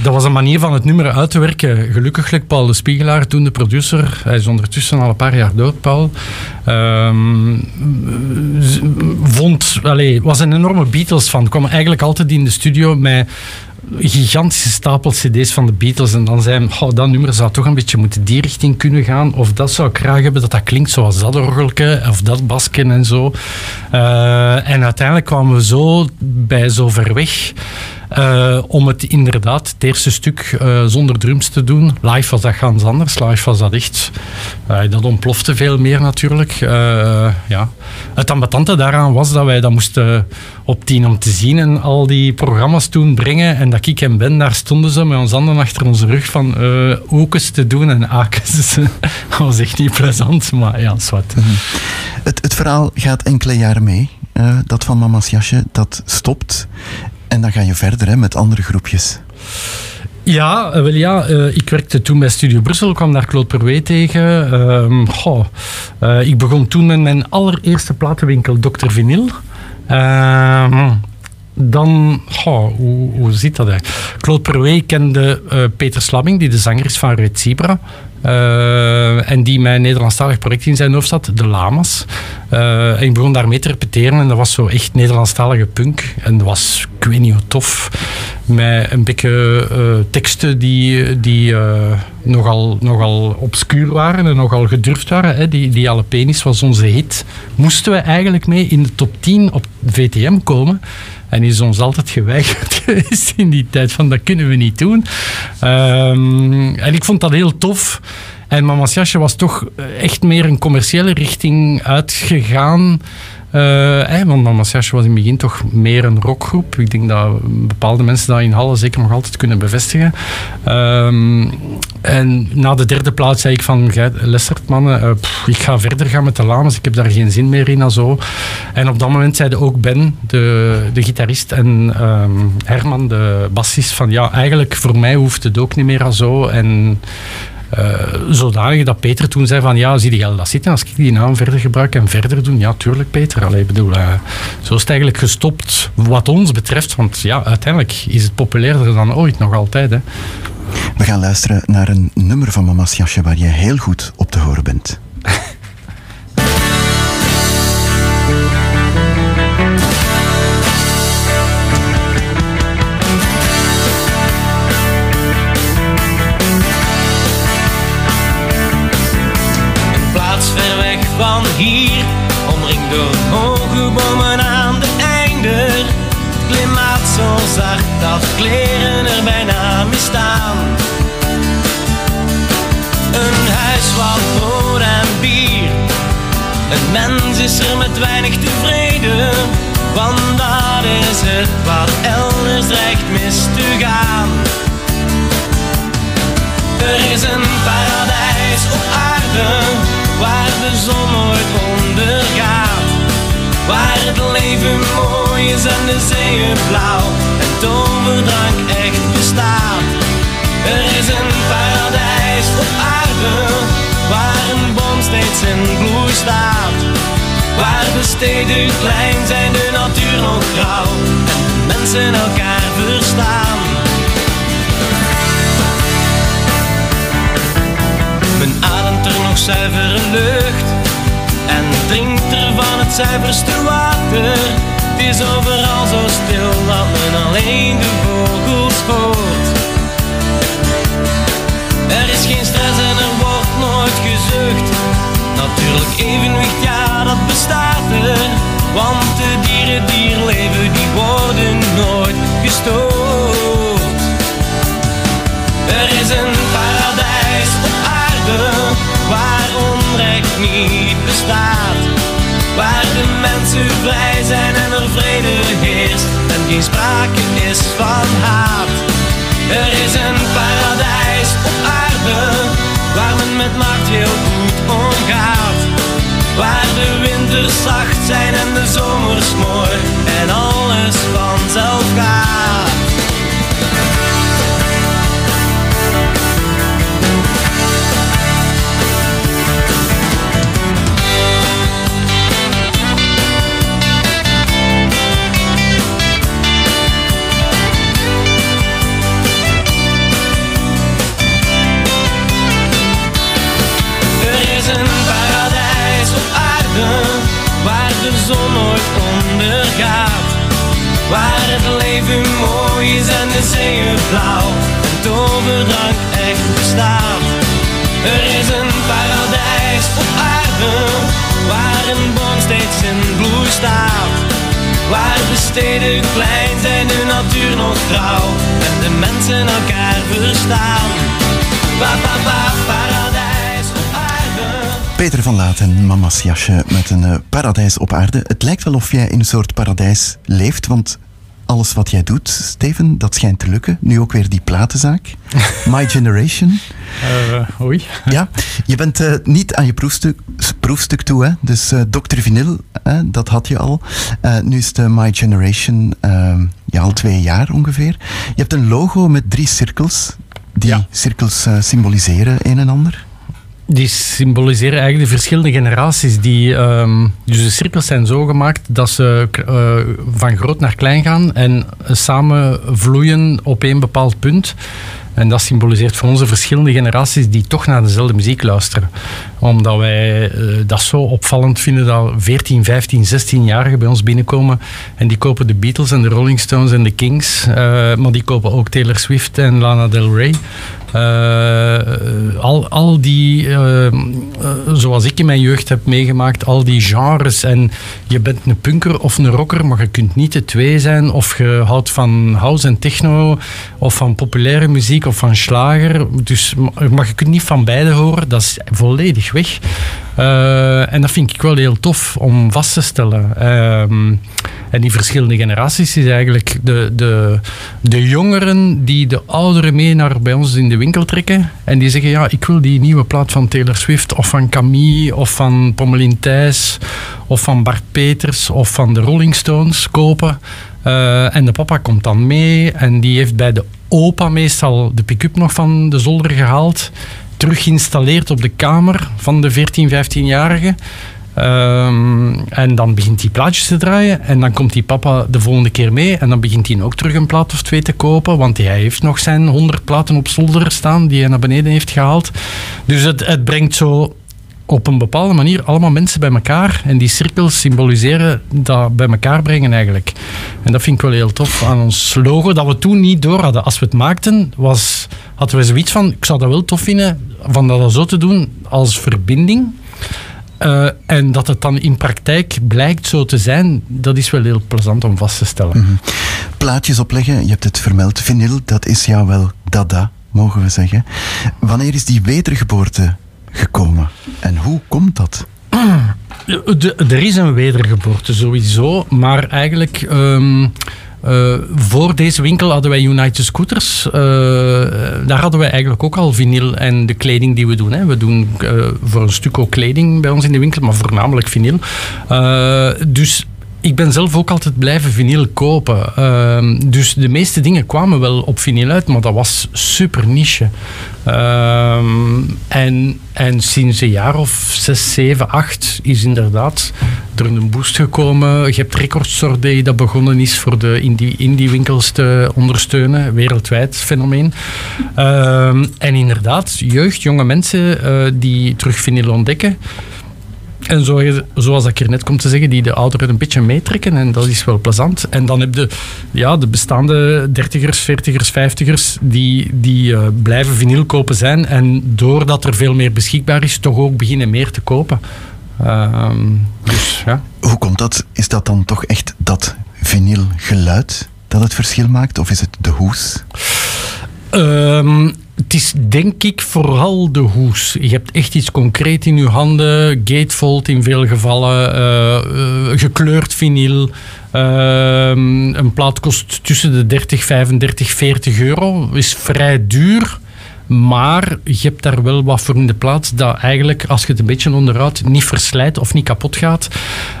dat was een manier van het nummer uit te werken. Gelukkig, Paul de Spiegelaar, toen de producer, hij is ondertussen al een paar jaar dood, Paul, ehm, vond, allee, was een enorme Beatles fan. kwam eigenlijk altijd in de studio met gigantische stapel cd's van de Beatles en dan zei hij, "Goh, dat nummer zou toch een beetje moeten die richting kunnen gaan of dat zou ik graag hebben dat dat klinkt zoals dat orgelke of dat basken en zo. Eh, en uiteindelijk kwamen we zo bij zo ver weg eh, om het inderdaad, het eerste stuk eh, zonder drums te doen. Live was dat anders. Live was dat echt... eh, dat ontplofte veel meer natuurlijk. Ja. Het ambetante daaraan was dat wij dat moesten op tien om te zien en al die programma's toen brengen. En dat ik en Ben daar stonden zo met ons handen achter onze rug van eh oekes te doen en akes. (laughs) dat was echt niet plezant, maar ja, zwart. Het, het verhaal gaat enkele jaren mee. dat van Mama's Jasje, dat stopt. En dan ga je verder hè, met andere groepjes. Ja, eh, wel ja, eh, ik werkte toen bij Studio Brussel, kwam daar Claude Perwee tegen. Ehm, goh, eh, ik begon toen met mijn allereerste platenwinkel, Dr. Vinyl. Ehm, dan, goh, hoe, hoe zit dat eigenlijk? Claude Perwee kende Peter Slabbing, die de zanger is van Red Zebra. Eh, en die mijn Nederlandstalig project in zijn hoofd had, De Lamas. Eh, en ik begon daarmee te repeteren en dat was zo echt Nederlandstalige punk. En dat was, ik weet niet hoe tof, met een beetje eh, teksten die, die nogal, nogal obscuur waren en nogal gedurfd waren. Hè. Die, die alle penis was onze hit. Moesten we eigenlijk mee in de top 10 op VTM komen. En is ons altijd geweigerd (laughs) geweest in die tijd van dat kunnen we niet doen. Ehm, en ik vond dat heel tof. En Mama's Jasje was toch echt meer een commerciële richting uitgegaan. Eh, want Mama's Jasje was in het begin toch meer een rockgroep. Ik denk dat bepaalde mensen dat in Halle zeker nog altijd kunnen bevestigen. Ehm, en na de derde plaats zei ik van, "Gij, Lessert mannen, eh, ik ga verder gaan met de Lamas. Ik heb daar geen zin meer in en zo. En op dat moment zeiden ook Ben, de, de gitarist, en ehm, Herman, de bassist, van ja, eigenlijk voor mij hoeft het ook niet meer al zo. En zodanig dat Peter toen zei van ja, zie je dat zitten als ik die naam verder gebruik en verder doen? Ja, tuurlijk Peter. Allee, bedoel, eh, zo is het eigenlijk gestopt wat ons betreft. Want ja, uiteindelijk is het populairder dan ooit nog altijd. Hè. We gaan luisteren naar een nummer van Mama's Jasje waar je heel goed op te horen bent. (laughs) van hier, omringd door hoge bomen aan de einde. Het klimaat zo zacht dat kleren er bijna misstaan. Een huis wat brood en bier. Een mens is er met weinig tevreden, want dat is het wat elders dreigt mis te gaan. Er is een paradijs op aarde waar de zon. Waar het leven mooi is en de zeeën blauw en toverdrank echt bestaat. Er is een paradijs op aarde waar een boom steeds in bloei staat. Waar de steden klein zijn, de natuur nog grauw en mensen elkaar verstaan. Men ademt er nog zuivere lucht en drinkt van het zuiverste water. Het is overal zo stil dat men alleen de vogels hoort. Er is geen stress en er wordt nooit gezucht. Natuurlijk evenwicht, ja dat bestaat er. Want de dieren die er leven, die worden nooit gestoord. Er is een zijn en er vrede heerst en geen sprake is van haat. Er is een paradijs op aarde waar men met macht heel goed omgaat. Waar de winters zacht zijn en de zomers mooi en alles vanzelf gaat. Zon ondergaat. Waar het leven mooi is en de zeeën blauw en toverdrank echt bestaat. Er is een paradijs op aarde waar een boom steeds in bloei staat. Waar de steden klein zijn, de natuur nog grauw en de mensen elkaar verstaan. Pa, pa, pa, paradijs. Peter van Laat en Mama's Jasje met een eh, paradijs op aarde. Het lijkt wel of jij in een soort paradijs leeft, want alles wat jij doet, Steven, dat schijnt te lukken. Nu ook weer die platenzaak. (laughs) My Generation. Eh, oei. Ja, je bent eh, niet aan je proefstuk, proefstuk toe, hè? dus eh Dr. Vinyl, hè, dat had je al. Eh, nu is de My Generation eh, ja, al twee jaar ongeveer. Je hebt een logo met drie cirkels, die Ja. cirkels symboliseren een en ander. Die symboliseren eigenlijk de verschillende generaties. Die, ehm, dus de cirkels zijn zo gemaakt dat ze eh, van groot naar klein gaan en samen vloeien op één bepaald punt. En dat symboliseert voor ons de verschillende generaties die toch naar dezelfde muziek luisteren. Omdat wij eh, dat zo opvallend vinden dat 14, 15, 16-jarigen bij ons binnenkomen. En die kopen de Beatles en de Rolling Stones en de Kings. eh, maar die kopen ook Taylor Swift en Lana Del Rey. Eh, al, al die, zoals ik in mijn jeugd heb meegemaakt, al die genres. En je bent een punker of een rocker, maar je kunt niet de twee zijn. Of je houdt van house en techno, of van populaire muziek, of van slager. Dus, maar je kunt niet van beide horen, dat is volledig weg. Eh, en dat vind ik wel heel tof om vast te stellen. Ehm, en die verschillende generaties is eigenlijk de, de, de jongeren die de ouderen mee naar bij ons in de winkel trekken. En die zeggen, ja, ik wil die nieuwe plaat van Taylor Swift, of van Camille, of van Pommelien Thijs, of van Bart Peters, of van de Rolling Stones kopen. Eh, en de papa komt dan mee en die heeft bij de opa meestal de pick-up nog van de zolder gehaald. Terug geïnstalleerd op de kamer van de 14, 15-jarige. Ehm, en dan begint hij plaatjes te draaien. En dan komt die papa de volgende keer mee. En dan begint hij ook terug een plaat of twee te kopen. Want hij heeft nog zijn 100 platen op zolder staan die hij naar beneden heeft gehaald. Dus het, het brengt zo op een bepaalde manier allemaal mensen bij elkaar. En die cirkels symboliseren dat bij elkaar brengen eigenlijk. En dat vind ik wel heel tof aan ons logo. Dat we toen niet door hadden. Als we het maakten, was, hadden we zoiets van... Ik zou dat wel tof vinden, van dat zo te doen als verbinding. Eh, en dat het dan in praktijk blijkt zo te zijn, dat is wel heel plezant om vast te stellen. Plaatjes opleggen, je hebt het vermeld. Vinyl, dat is jou wel dada, mogen we zeggen. Wanneer is die wedergeboorte gekomen? En hoe komt dat? De- er is een wedergeboorte sowieso, maar eigenlijk ehm, eh, voor deze winkel hadden wij United Scooters. Eh, daar hadden wij eigenlijk ook al vinyl en de kleding die we doen. Hè. We doen eh, voor een stuk ook kleding bij ons in de winkel, maar voornamelijk vinyl. Dus ik ben zelf ook altijd blijven vinyl kopen. Ehm, dus de meeste dingen kwamen wel op vinyl uit, maar dat was super niche. Ehm, en, en sinds een jaar of zes, zeven, acht is inderdaad er een boost gekomen. Je hebt Record Store Day dat begonnen is voor de indie, indie winkels te ondersteunen. Wereldwijd fenomeen. Ehm, en inderdaad, jeugd, jonge mensen eh, die terug vinyl ontdekken. En zo, zoals ik er net kom te zeggen, die de ouderen een beetje meetrekken. En dat is wel plezant. En dan heb je ja, de bestaande dertigers, veertigers, vijftigers die, die eh, blijven vinyl kopen zijn. En doordat er veel meer beschikbaar is, toch ook beginnen meer te kopen. Ehm, dus ja. Hoe komt dat? Is dat dan toch echt dat vinylgeluid dat het verschil maakt? Of is het de hoes? Ehm, het is denk ik vooral de hoes. Je hebt echt iets concreet in je handen. Gatefold in veel gevallen. eh, eh, gekleurd vinyl. Ehm, een plaat kost tussen de 30, 35, 40 euro. Is vrij duur. Maar je hebt daar wel wat voor in de plaats dat eigenlijk, als je het een beetje onderhoudt, niet verslijt of niet kapot gaat.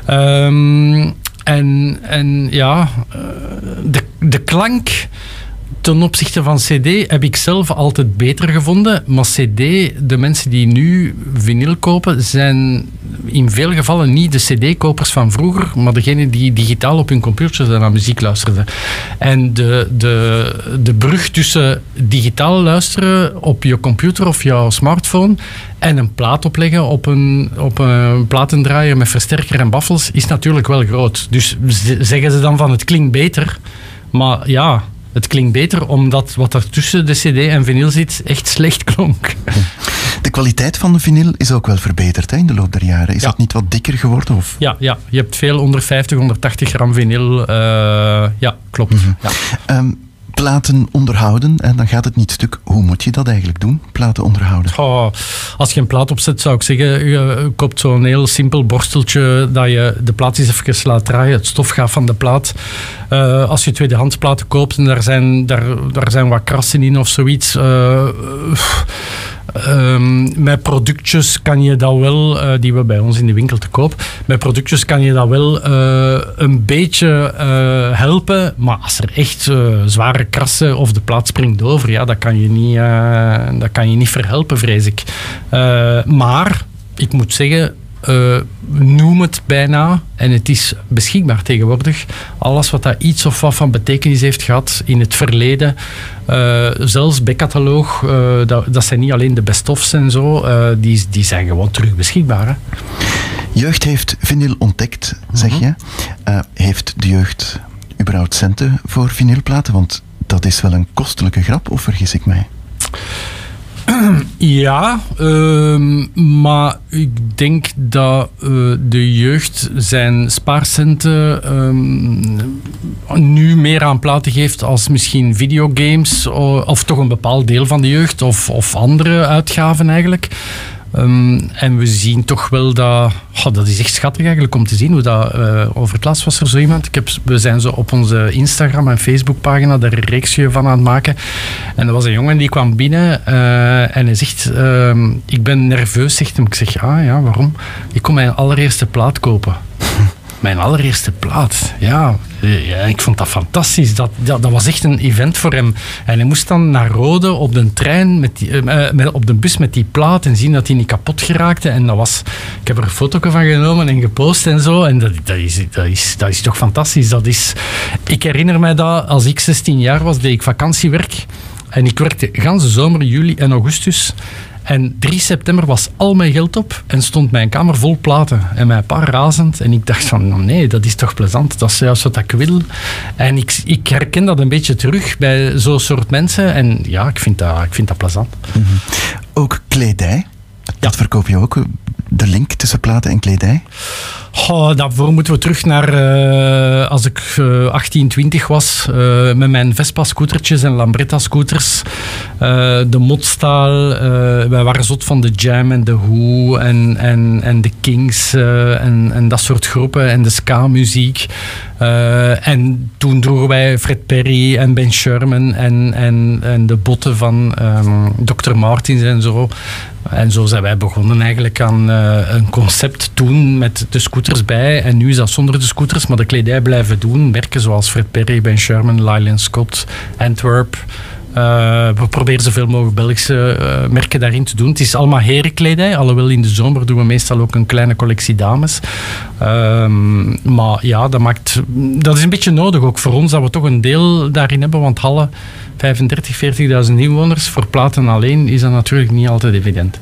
Ehm, en, en ja, eh, de, de klank ten opzichte van CD heb ik zelf altijd beter gevonden. Maar CD, de mensen die nu vinyl kopen, zijn in veel gevallen niet de CD-kopers van vroeger, maar degene die digitaal op hun computer naar muziek luisterden. En de, de, de brug tussen digitaal luisteren op je computer of jouw smartphone en een plaat opleggen op een, op een platendraaier met versterker en baffels is natuurlijk wel groot. Dus zeggen ze dan van het klinkt beter. Maar ja, het klinkt beter omdat wat er tussen de CD en vinyl zit echt slecht klonk. De kwaliteit van de vinyl is ook wel verbeterd hè, in de loop der jaren. Is Ja. dat niet wat dikker geworden? Of? Ja, ja, je hebt veel onder 50, 180 gram vinyl. eh, ja, klopt. ja. Ehm, platen onderhouden, en dan gaat het niet stuk. Hoe moet je dat eigenlijk doen? Platen onderhouden. Oh, als je een plaat opzet, zou ik zeggen, je koopt zo'n heel simpel borsteltje dat je de plaat eens even laat draaien. Het stof gaat van de plaat. Eh, als je tweedehands platen koopt en daar zijn, daar, daar zijn wat krassen in of zoiets. eh, Ehm, met productjes kan je dat wel, eh, die we bij ons in de winkel te koop, met productjes kan je dat wel eh, een beetje eh, helpen. Maar als er echt zware krassen of de plaat springt over, ja, dat kan je niet, dat kan je niet verhelpen, vrees ik. Maar ik moet zeggen, eh, noem het bijna, en het is beschikbaar tegenwoordig, alles wat dat iets of wat van betekenis heeft gehad in het verleden, eh, zelfs backcataloog, eh, dat, dat zijn niet alleen de best-ofs en zo, die, die zijn gewoon terug beschikbaar. Hè. Jeugd heeft vinyl ontdekt, zeg je. Eh, heeft de jeugd überhaupt centen voor vinylplaten? Want dat is wel een kostelijke grap, of vergis ik mij? (clears throat) Ja, ehm, maar ik denk dat eh, de jeugd zijn spaarcenten ehm, nu meer aan platen geeft als misschien videogames, of toch een bepaald deel van de jeugd, of, of andere uitgaven eigenlijk. Ehm, en we zien toch wel dat... goh, dat is echt schattig eigenlijk om te zien hoe dat... eh, over het laatst was er zo iemand. Ik heb, we zijn zo op onze Instagram en Facebookpagina daar een reeksje van aan het maken. En er was een jongen die kwam binnen eh, en hij zegt... ehm, ik ben nerveus, zegt hem. Ik zeg, ah ja, waarom? Ik kom mijn allereerste plaat kopen. (laughs) Mijn allereerste plaat, ja. Eh, ja ik vond dat fantastisch. Dat, dat, dat was echt een event voor hem. En hij moest dan naar Rode op de trein, met die, eh, eh, met, op de bus met die plaat en zien dat hij niet kapot geraakte. En dat was, ik heb er een foto van genomen en gepost en zo. En dat, dat, is, dat, is, dat is toch fantastisch. Dat is, ik herinner mij dat als ik 16 jaar was, deed ik vakantiewerk. En ik werkte ganse zomer, juli en augustus. En 3 september was al mijn geld op en stond mijn kamer vol platen. En mijn pa razend. En ik dacht van, nou nee, dat is toch plezant. Dat is juist wat ik wil. En ik, ik herken dat een beetje terug bij zo'n soort mensen. En ja, ik vind dat, ik vind dat plezant. Ook kledij. Dat verkoop je ook. De link tussen platen en kledij. Goh, daarvoor moeten we terug naar eh, als ik eh 18, 20 was. eh, met mijn Vespa-scootertjes en Lambretta-scooters. Eh, de Motstaal. eh, wij waren zot van de Jam en de Who en, en, en de Kings en, en dat soort groepen. En de ska-muziek. En toen droegen wij Fred Perry en Ben Sherman en, en, en de botten van ehm, Dr. Martins en zo. En zo zijn wij begonnen eigenlijk aan een concept toen met de scooters bij. En nu is dat zonder de scooters, maar de kledij blijven doen. Merken zoals Fred Perry, Ben Sherman, Lylan Scott, Antwerp. Eh, we proberen zoveel mogelijk Belgische eh, merken daarin te doen. Het is allemaal herenkledij, alhoewel in de zomer doen we meestal ook een kleine collectie dames. Ehm, maar ja, dat, maakt, dat is een beetje nodig ook voor ons, dat we toch een deel daarin hebben. Want Halle, 35, 40.000 inwoners, voor platen alleen is dat natuurlijk niet altijd evident.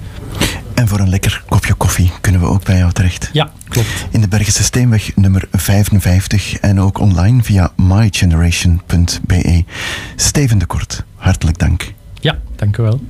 En voor een lekker kopje koffie kunnen we ook bij jou terecht. Ja, klopt. In de Bergense Steenweg nummer 55 en ook online via mygeneration.be. Steven de Kort, hartelijk dank. Ja, dank u wel.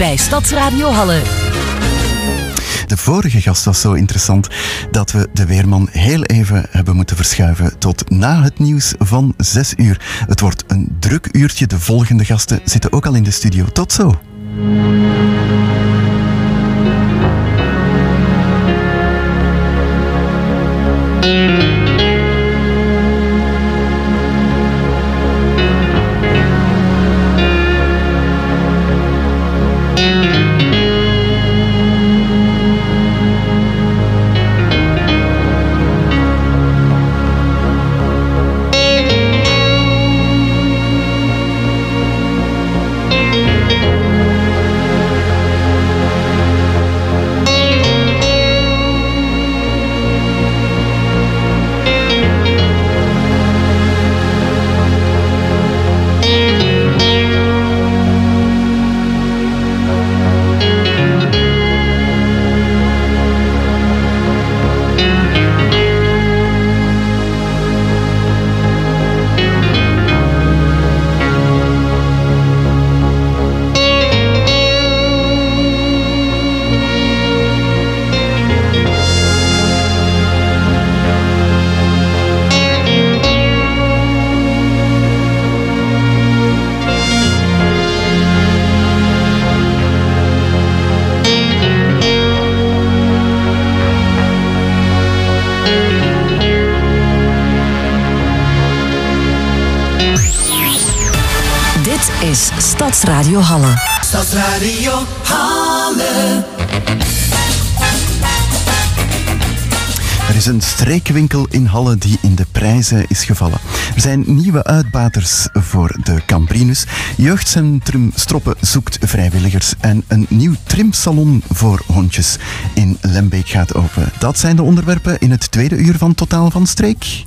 Bij Stadsradio Halle. De vorige gast was zo interessant dat we de weerman heel even hebben moeten verschuiven tot na het nieuws van 6 uur. Het wordt een druk uurtje. De volgende gasten zitten ook al in de studio. Tot zo. Halle die in de prijzen is gevallen. Er zijn nieuwe uitbaters voor de Camprinus. Jeugdcentrum Stroppen zoekt vrijwilligers. En een nieuw trimsalon voor hondjes in Lembeek gaat open. Dat zijn de onderwerpen in het tweede uur van Totaal van Streek.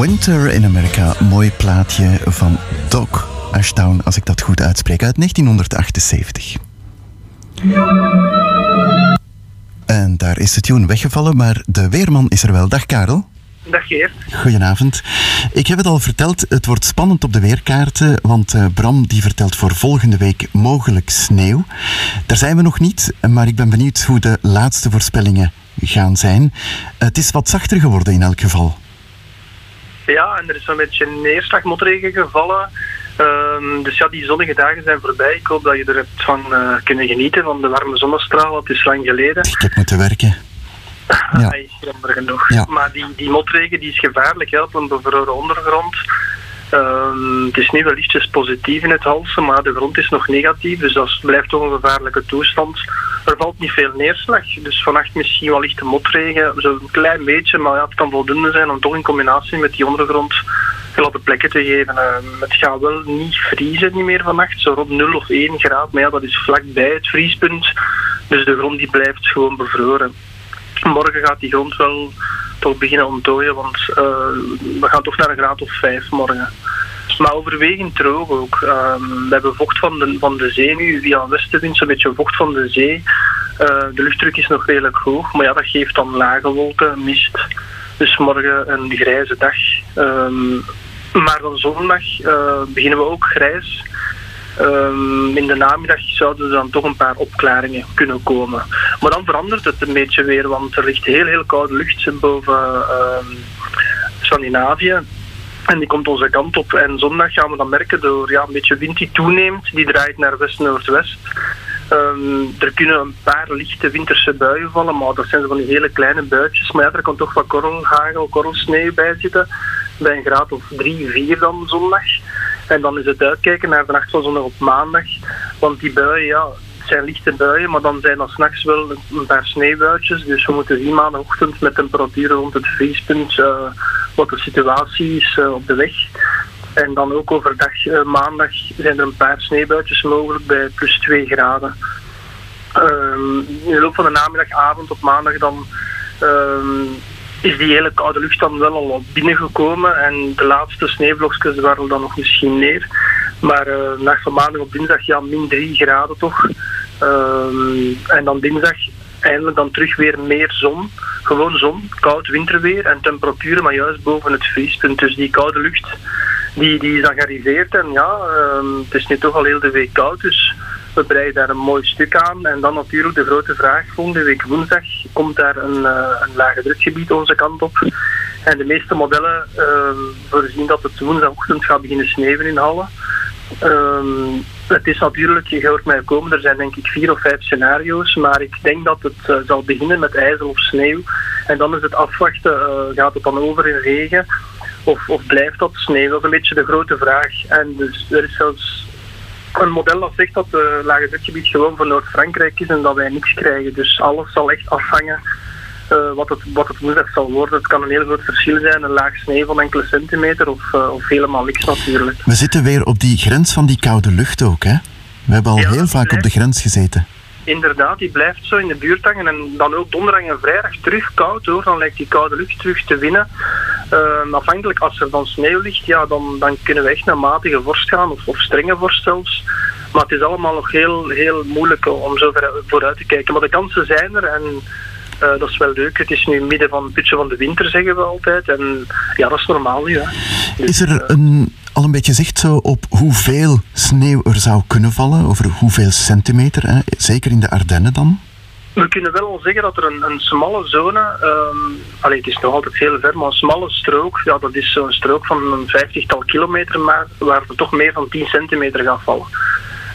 Winter in America, mooi plaatje van Doc Ashdown, als ik dat goed uitspreek, uit 1978. En daar is de tune weggevallen, maar de weerman is er wel. Dag Karel. Dag Geert. Goedenavond. Ik heb het al verteld, het wordt spannend op de weerkaarten, want eh, Bram die vertelt voor volgende week mogelijk sneeuw. Daar zijn we nog niet, maar ik ben benieuwd hoe de laatste voorspellingen gaan zijn. Het is wat zachter geworden in elk geval. Ja, en er is een beetje neerslag, motregen gevallen. Ehm, dus ja, die zonnige dagen zijn voorbij. Ik hoop dat je er hebt van eh, kunnen genieten, van de warme zonnestraal. Het is lang geleden. Ik heb moeten werken. (laughs) Ja. Ai, jammer genoeg. Ja. Maar die, die motregen die is gevaarlijk hè, op een bevroren ondergrond. Ehm, het is nu wel ietsjes positief in het halsen, maar de grond is nog negatief. Dus dat blijft toch een gevaarlijke toestand. Er valt niet veel neerslag, dus vannacht misschien wel lichte motregen. Zo'n klein beetje, maar ja, het kan voldoende zijn om toch in combinatie met die ondergrond gladde plekken te geven. Ehm, het gaat wel niet vriezen niet meer vannacht, zo rond 0 of 1 graad. Maar ja, dat is vlakbij het vriespunt. Dus de grond die blijft gewoon bevroren. Morgen gaat die grond wel toch beginnen ontdooien, want eh, we gaan toch naar een graad of 5 morgen. Maar overwegend droog ook. Ehm, we hebben vocht van de, van de zee nu, via westenwind, zo'n beetje vocht van de zee. Eh, de luchtdruk is nog redelijk hoog, maar ja, dat geeft dan lage wolken, mist. Dus morgen een grijze dag. Ehm, maar dan zondag eh, beginnen we ook grijs. Ehm, in de namiddag zouden er dan toch een paar opklaringen kunnen komen. Maar dan verandert het een beetje weer, want er ligt heel, heel koude lucht boven ehm, Scandinavië. En die komt onze kant op. En zondag gaan we dan merken door ja, een beetje wind die toeneemt. Die draait naar west-noordwest. Ehm, er kunnen een paar lichte winterse buien vallen, maar dat zijn van die hele kleine buitjes. Maar ja, er kan toch wat korrelhagel, korrelsneeuw bij zitten. Bij een graad of 3, 4 dan zondag. En dan is het uitkijken naar de nacht van op maandag. Want die buien, ja, het zijn lichte buien, maar dan zijn er s'nachts wel een paar sneeuwbuitjes. Dus we moeten zien maandagochtend met temperaturen rond het vriespunt eh, wat de situatie is eh, op de weg. En dan ook overdag eh, maandag zijn er een paar sneeuwbuitjes mogelijk bij plus 2 graden. Ehm, in de loop van de namiddag, avond op maandag dan ehm, is die hele koude lucht dan wel al binnengekomen en de laatste sneeuwvlokjes waren dan nog misschien neer. Maar eh nacht van maandag op dinsdag ja, min 3 graden toch. Ehm, en dan dinsdag eindelijk dan terug weer meer zon. Gewoon zon, koud winterweer en temperaturen maar juist boven het vriespunt. Dus die koude lucht die, die is dan gearriveerd en ja, ehm, het is nu toch al heel de week koud. Dus we breiden daar een mooi stuk aan. En dan natuurlijk de grote vraag, volgende week woensdag komt daar een, eh, een lage drukgebied onze kant op. En de meeste modellen ehm, voorzien dat het woensdagochtend gaat beginnen sneeuwen in Halle. Ehm, het is natuurlijk, je hoort mij komen, er zijn denk ik vier of vijf scenario's, maar ik denk dat het eh, zal beginnen met ijzel of sneeuw. En dan is het afwachten, eh, gaat het dan over in regen of, of blijft dat sneeuw? Dat is een beetje de grote vraag. En dus er is zelfs een model dat zegt dat het lage drukgebied gewoon voor Noord-Frankrijk is en dat wij niks krijgen. Dus alles zal echt afhangen eh, wat, het, wat het zal worden. Het kan een heel groot verschil zijn, een laag sneeuw van enkele centimeter of, eh, of helemaal niks natuurlijk. We zitten weer op die grens van die koude lucht ook, hè? We hebben al Ja, heel vaak op de grens gezeten. Inderdaad, die blijft zo in de buurt hangen en dan ook donderdag en vrijdag terug koud hoor. Dan lijkt die koude lucht terug te winnen. Ehm, afhankelijk als er dan sneeuw ligt, ja, dan, dan kunnen we echt naar matige vorst gaan of, strenge vorst zelfs. Maar het is allemaal nog heel, heel moeilijk om zo vooruit te kijken. Maar de kansen zijn er en eh, dat is wel leuk. Het is nu midden van het putje van de winter, zeggen we altijd. En ja, dat is normaal nu. Hè. Dus, Is er eh, een, al een beetje zicht zo op hoeveel sneeuw er zou kunnen vallen? Over hoeveel centimeter? Hè? Zeker in de Ardennen dan? we kunnen wel al zeggen dat er een, een smalle zone, allee, het is nog altijd heel ver, maar een smalle strook, ja, dat is zo'n strook van een vijftigtal kilometer, maar waar er toch meer van 10 centimeter gaat vallen.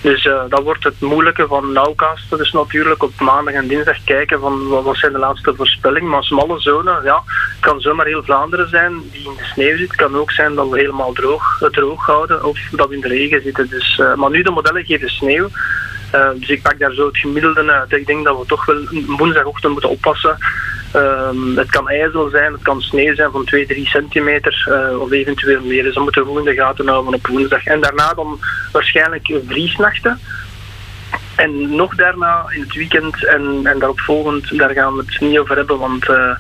Dus eh, dat wordt het moeilijke van nauwkasten. Dus natuurlijk op maandag en dinsdag kijken van wat, zijn de laatste voorspellingen. Maar smalle zone, ja, kan zomaar heel Vlaanderen zijn die in de sneeuw zit. kan ook zijn dat we helemaal droog, eh, droog houden of dat we in de regen zitten. Dus, eh, maar nu de modellen geven sneeuw. Dus ik pak daar zo het gemiddelde uit. Ik denk dat we toch wel woensdagochtend moeten oppassen. Ehm, het kan ijzel zijn, het kan sneeuw zijn van 2, 3 centimeter eh, of eventueel meer. Dus dat moeten we in de gaten houden op woensdag. En daarna dan waarschijnlijk vriesnachten. En nog daarna in het weekend en, en daarop volgend, daar gaan we het niet over hebben, want eh,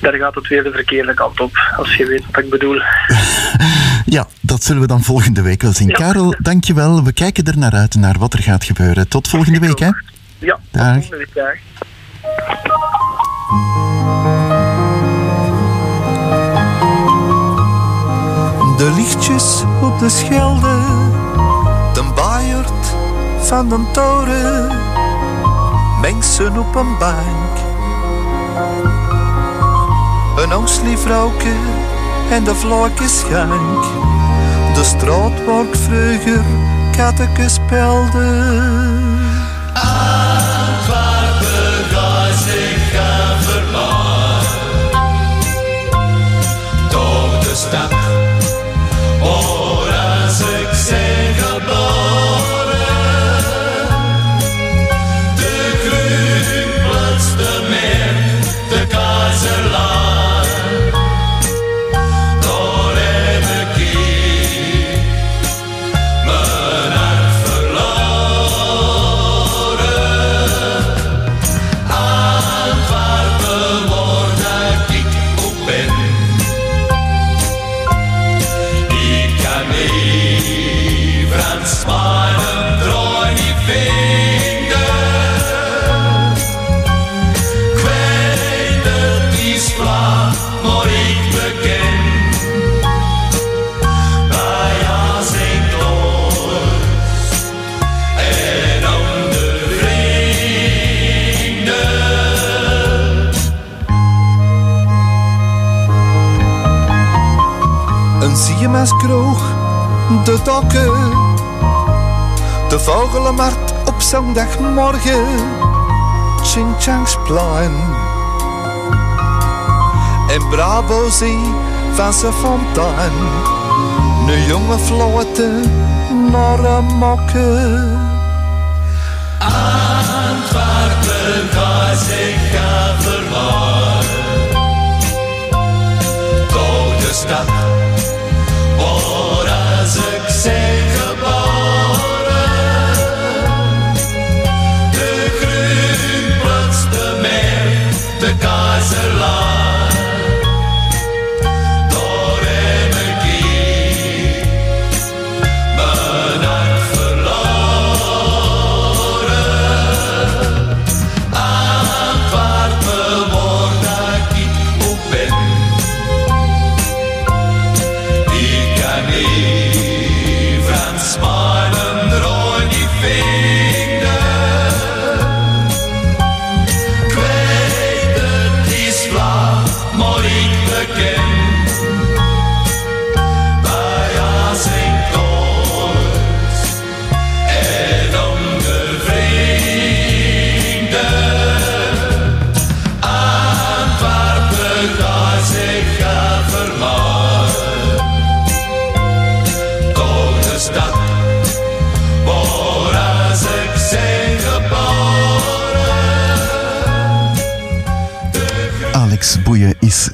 daar gaat het weer de verkeerde kant op. Als je weet wat ik bedoel. (laughs) Ja, dat zullen we dan volgende week wel zien. Ja. Karel, dankjewel. We kijken er naar uit, naar wat er gaat gebeuren. Tot volgende week, hè? Ja, tot volgende week. Dag. De lichtjes op de schelde, de baaierd van de toren, mensen op een bank. Een vrouwke en de vlakke schank. De straat ik vroeger katteke speelde. De dokken, de vogelenmarkt op zondagmorgen, Chinchansplein. En Bravo Zee van zijn fontein, een jonge flotte naar een mokken. Antwerpen gaat zich gaan verloren, door de stad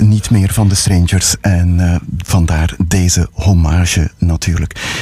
niet meer van de Strangers en eh, vandaar deze hommage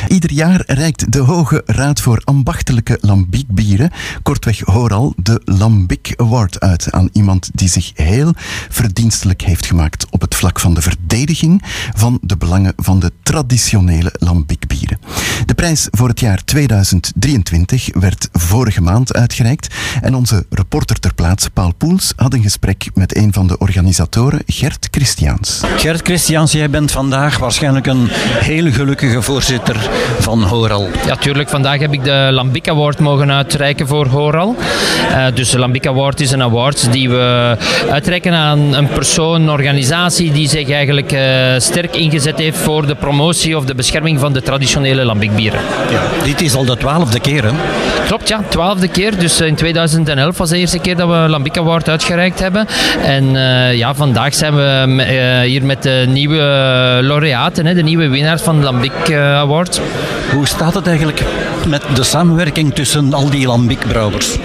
Ieder jaar reikt de Hoge Raad voor Ambachtelijke Lambiekbieren, kortweg Horal, de Lambic Award uit aan iemand die zich heel verdienstelijk heeft gemaakt op het vlak van de verdediging van de belangen van de traditionele lambiekbieren. De prijs voor het jaar 2023 werd vorige maand uitgereikt en onze reporter ter plaatse, Paul Poels, had een gesprek met een van de organisatoren, Gert Christiaans. Gert Christians, jij bent vandaag waarschijnlijk een heel gelukkige voorzitter van Horal. Ja, tuurlijk. Vandaag heb ik de Lambic Award mogen uitreiken voor Horal. Eh, dus de Lambic Award is een award die we uitreiken aan een persoon, een organisatie die zich eigenlijk eh, sterk ingezet heeft voor de promotie of de bescherming van de traditionele Lambic bieren. Dit is al de twaalfde keer, hè? Klopt, ja. Twaalfde keer. Dus in 2011 was de eerste keer dat we Lambic Award uitgereikt hebben. En eh, ja, vandaag zijn we hier met de nieuwe laureaten, hè, de nieuwe winnaars van de Lambic Award. Hoe staat het eigenlijk met de samenwerking tussen al die lambic-brouwers?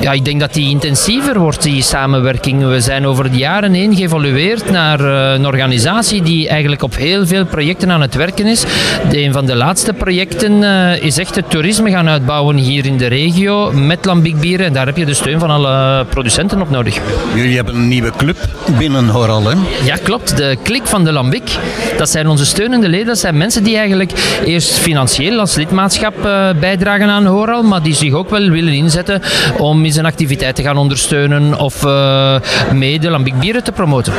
Ja, ik denk dat die intensiever wordt, die samenwerking. We zijn over de jaren heen geëvolueerd naar eh, een organisatie die eigenlijk op heel veel projecten aan het werken is. De, een van de laatste projecten eh, is echt het toerisme gaan uitbouwen hier in de regio met Lambic bieren. En daar heb je de steun van alle producenten op nodig. Jullie hebben een nieuwe club binnen Horal, hè? Ja, klopt. De klik van de Lambic, dat zijn onze steunende leden. Dat zijn mensen die eigenlijk eerst financieel als lidmaatschap eh, bijdragen aan Horal, maar die zich ook wel willen inzetten om in zijn activiteit te gaan ondersteunen of eh mee de Lambic bieren te promoten.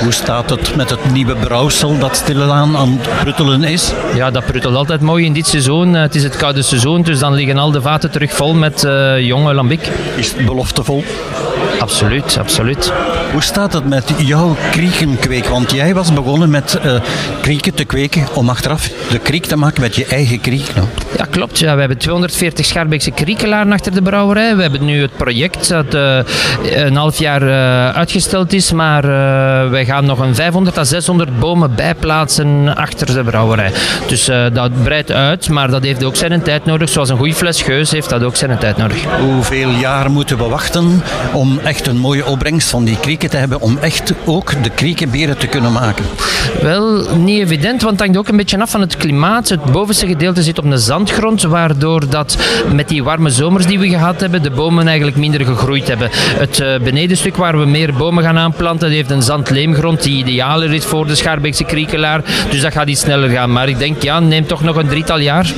Hoe staat het met het nieuwe brouwsel dat stilaan aan het pruttelen is? Ja, dat pruttelt altijd mooi in dit seizoen. Eh, Het is het koude seizoen, dus dan liggen al de vaten terug vol met jonge Lambic. Is het beloftevol? Absoluut, absoluut. Hoe staat het met jouw kriekenkweek? Want jij was begonnen met eh, krieken te kweken om achteraf de kriek te maken met je eigen kriek. Nou. Ja, klopt. Ja. We hebben 240 Schaarbeekse kriekelaren achter de brouwerij. We hebben nu het project dat eh, een half jaar eh, uitgesteld is, maar wij gaan nog een 500 à 600 bomen bijplaatsen achter de brouwerij. Dus dat breidt uit, maar dat heeft ook zijn tijd nodig. Zoals een goede fles geus heeft dat ook zijn tijd nodig. Hoeveel jaar moeten we wachten om echt een mooie opbrengst van die krieken te hebben, om echt ook de kriekenberen te kunnen maken? Wel, niet evident, want het hangt ook een beetje af van het klimaat. Het bovenste gedeelte zit op een zandgrond, waardoor dat met die warme zomers die we gehad hebben, de bomen eigenlijk minder gegroeid hebben. Het eh, benedenstuk waar we meer bomen gaan aanplanten, heeft een zandleemgrond die idealer is voor de Schaarbeekse kriekelaar. Dus dat gaat iets sneller gaan. Maar ik denk, ja, neem toch nog een drietal jaar.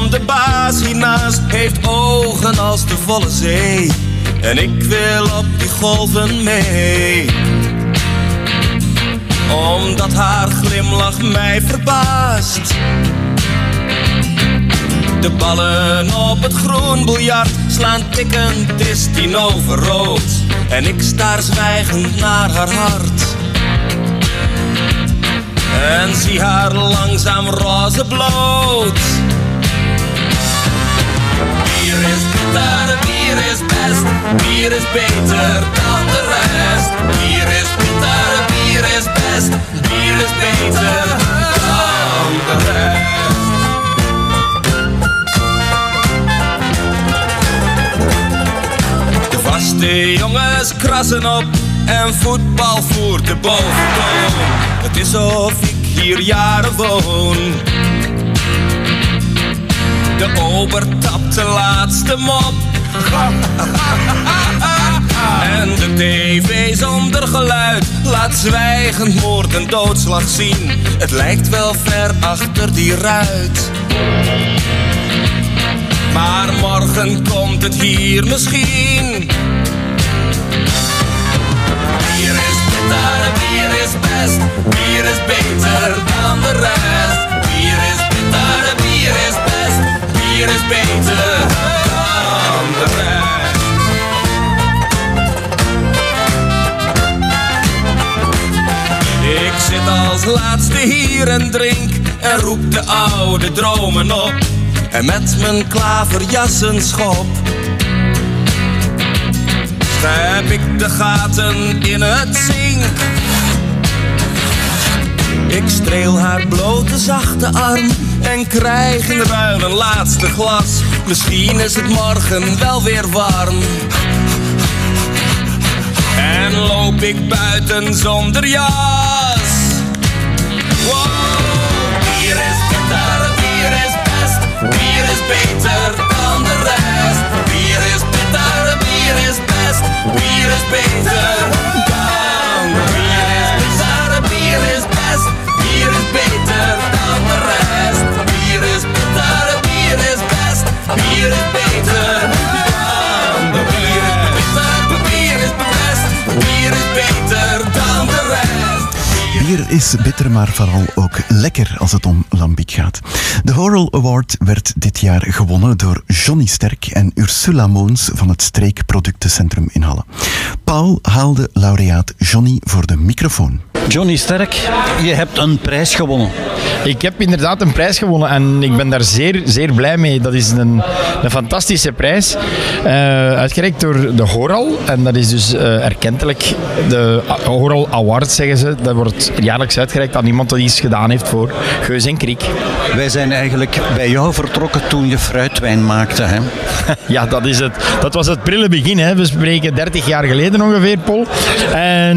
Van de baas hiernaast heeft ogen als de volle zee. En ik wil op die golven mee. Omdat haar glimlach mij verbaast. De ballen op het groen biljart slaan tikkend, het is tien over rood. En ik staar zwijgend naar haar hart. En zie haar langzaam roze bloot. Is bitter, bier is best, bier is beter dan de rest. Bier is bitter, bier is best, bier is beter dan de rest. De vaste jongens krassen op en voetbal voert de boventoon. Het is of ik hier jaren woon. De ober tapt de laatste mop. (laughs) En de tv zonder geluid laat zwijgend moord en doodslag zien. Het lijkt wel ver achter die ruit. Maar morgen komt het hier misschien. Bier is bitter, bier is best, bier is beter dan de rest. Bier is bitter, bier is best, bier is beter dan de rest. Ik zit als laatste hier en drink en roep de oude dromen op. En met mijn klaverjassen schop heb ik de gaten in het zink. Ik streel haar blote zachte arm en krijg in de ruil een laatste glas. Misschien is het morgen wel weer warm. En loop ik buiten zonder jas. Wow, bier is bitter, bier is best. Bier is beter dan de rest. Bier is beter, bier is best. Bier is beter dan. rest. Bier is beter, bier is best. Bier is beter. Bier is beter Bier is bitter, maar vooral ook lekker als het om lambiek gaat. De Horal Award werd dit jaar gewonnen door Johnny Sterk en Ursula Moons van het Streekproductencentrum in Halle. Paul haalde laureaat Johnny voor de microfoon. Johnny Sterk, je hebt een prijs gewonnen. Ik heb inderdaad een prijs gewonnen en ik ben daar zeer, zeer blij mee. Dat is een, een fantastische prijs, eh, uitgereikt door de Horal. En dat is dus eh, erkentelijk de Horal Award, zeggen ze. Dat wordt jaarlijks uitgereikt aan iemand die iets gedaan heeft voor Geus en Kriek. Wij zijn eigenlijk bij jou vertrokken toen je fruitwijn maakte. Hè? (laughs) Ja, dat is het. Dat was het prille begin. Hè. We spreken 30 jaar geleden ongeveer, Paul. En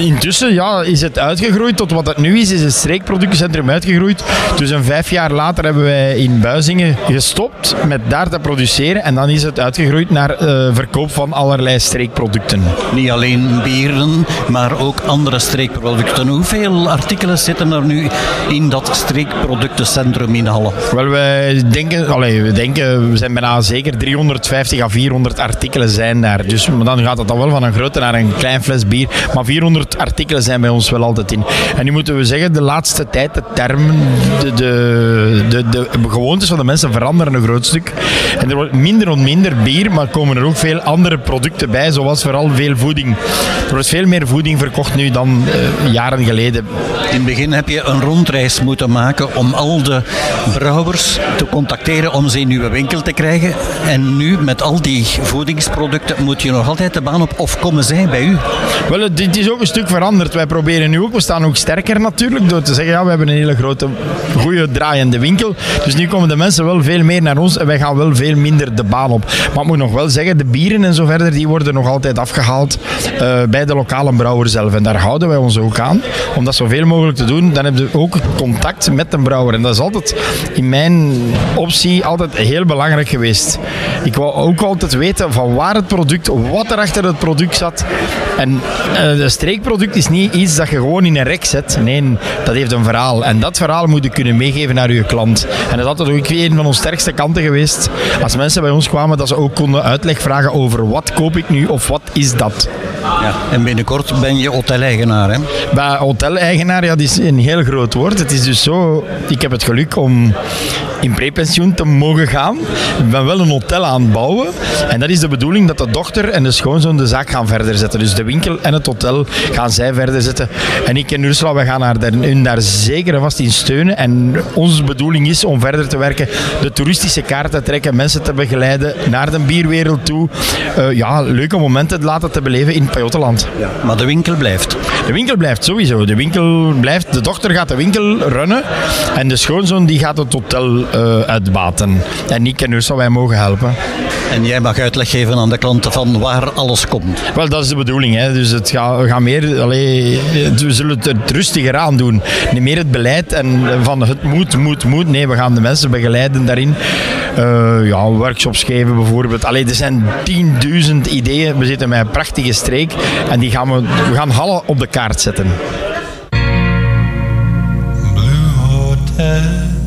intussen ja, is het uitgegroeid tot wat het nu is. Is het streekproductiencentrum uitgegroeid. Dus een vijf jaar later hebben wij in Buizingen gestopt met daar te produceren. En dan is het uitgegroeid naar eh, verkoop van allerlei streekproducten. Niet alleen bieren, maar ook andere streekproducten. Hoeveel artikelen zitten er nu in dat streekproductencentrum in Halle? Wel, wij denken, allee, we denken, we zijn bijna zeker 350 à 400 artikelen zijn daar. Dus maar dan gaat het dan wel van een grote naar een klein fles bier. Maar 400 artikelen zijn bij ons wel altijd in. En nu moeten we zeggen, de laatste tijd, de termen, de, de, de, de gewoontes van de mensen veranderen een groot stuk. En er wordt minder en minder bier, maar komen er ook veel andere producten bij, zoals vooral veel voeding. Er wordt veel meer voeding verkocht nu dan eh, jaren geleden. In het begin heb je een rondreis moeten maken om al de brouwers te contacteren om ze in uw winkel te krijgen. En nu met al die voedingsproducten moet je nog altijd de baan op of komen zij bij u? Wel, het is ook een stuk veranderd. Wij proberen nu ook, we staan ook sterker natuurlijk, door te zeggen, ja, we hebben een hele grote, goede draaiende winkel. Dus nu komen de mensen wel veel meer naar ons en wij gaan wel veel minder de baan op. Maar ik moet nog wel zeggen, de bieren en zo verder, die worden nog altijd afgehaald eh, bij de lokale brouwer zelf. En daar houden wij ons ook aan, om dat zoveel mogelijk te doen. Dan hebben we ook contact met de brouwer. En dat is altijd, in mijn optie, altijd heel belangrijk geweest. Ik wou ook altijd weten van waar het product, wat er achter het product zat. En eh, een streekproduct is niet iets dat je gewoon in een rek zet. Nee, dat heeft een verhaal. En dat verhaal moet je kunnen meegeven naar je klant. En dat is altijd ook een van onze sterkste kanten geweest. Als mensen bij ons kwamen, dat ze ook konden uitleg vragen over wat koop ik nu of wat is dat. Ja, en binnenkort ben je hoteleigenaar, hè? Bij hoteleigenaar, ja, dat is een heel groot woord. Het is dus zo, ik heb het geluk om in prepensioen te mogen gaan. Ik ben wel een hotel aan het bouwen. En dat is de bedoeling dat de dochter en de schoonzoon de zaak gaan verder zetten. Dus de winkel en het hotel gaan zij verder zetten. En ik en Ursula, we gaan haar daar, hun daar zeker en vast in steunen. En onze bedoeling is om verder te werken, de toeristische kaart te trekken, mensen te begeleiden naar de bierwereld toe. Eh, ja, leuke momenten laten te beleven in Pajottenland. Maar de winkel blijft. De winkel blijft sowieso. De winkel blijft. De dochter gaat de winkel runnen. En de schoonzoon die gaat het hotel eh, uitbaten. En ik en Ursula, wij mogen helpen. En jij mag uitleg geven aan de klanten van waar alles komt. Wel, dat is de bedoeling. Hè. Dus het gaat, we gaan meer, allee, we zullen het, het rustiger aan doen. Niet meer het beleid en van het moet, moet, moet. Nee, we gaan de mensen begeleiden daarin. Eh, ja, workshops geven bijvoorbeeld. Allee, er zijn 10.000 ideeën. We zitten met een prachtige streek en die gaan we, we gaan Halle op de kaart zetten. Hotel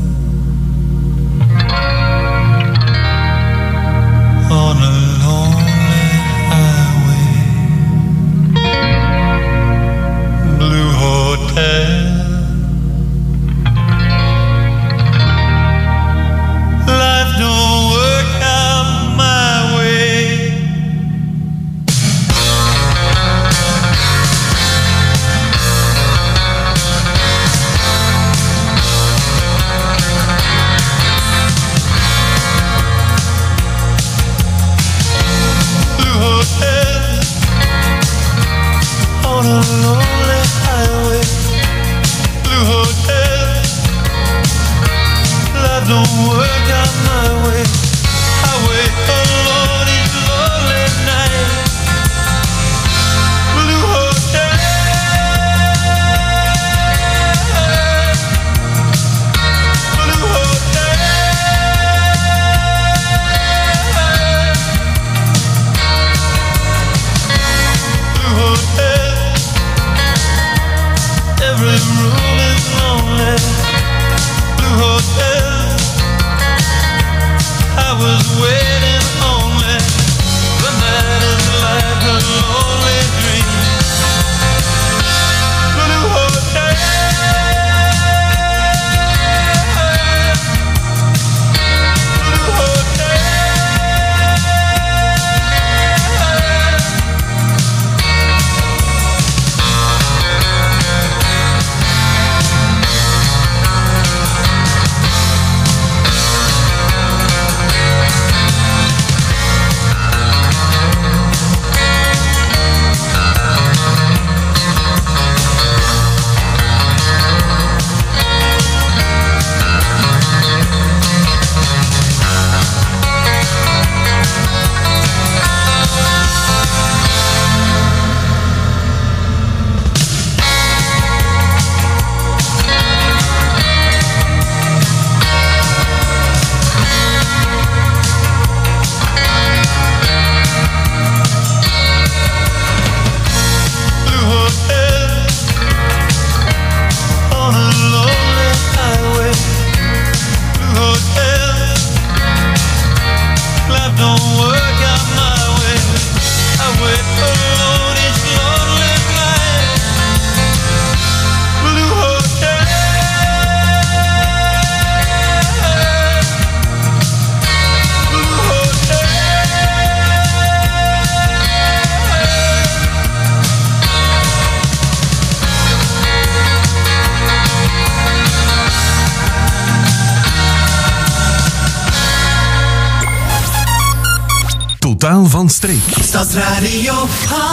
streek. Stadsradio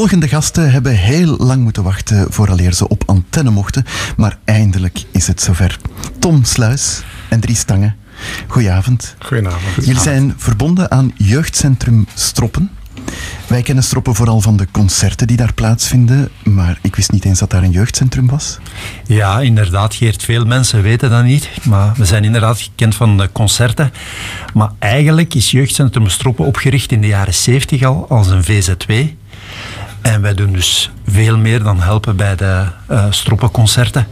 volgende gasten hebben heel lang moeten wachten vooraleer ze op antenne mochten, maar eindelijk is het zover. Tom Sluis en Dries Stange, goedenavond. Goedenavond. Jullie zijn verbonden aan Jeugdcentrum Stroppen. Wij kennen Stroppen vooral van de concerten die daar plaatsvinden, maar ik wist niet eens dat daar een jeugdcentrum was. Ja, inderdaad, Geert. Veel mensen weten dat niet. Maar we zijn inderdaad gekend van de concerten. Maar eigenlijk is Jeugdcentrum Stroppen opgericht in de jaren 70 al als een VZW. En wij doen dus veel meer dan helpen bij de eh stroppenconcerten.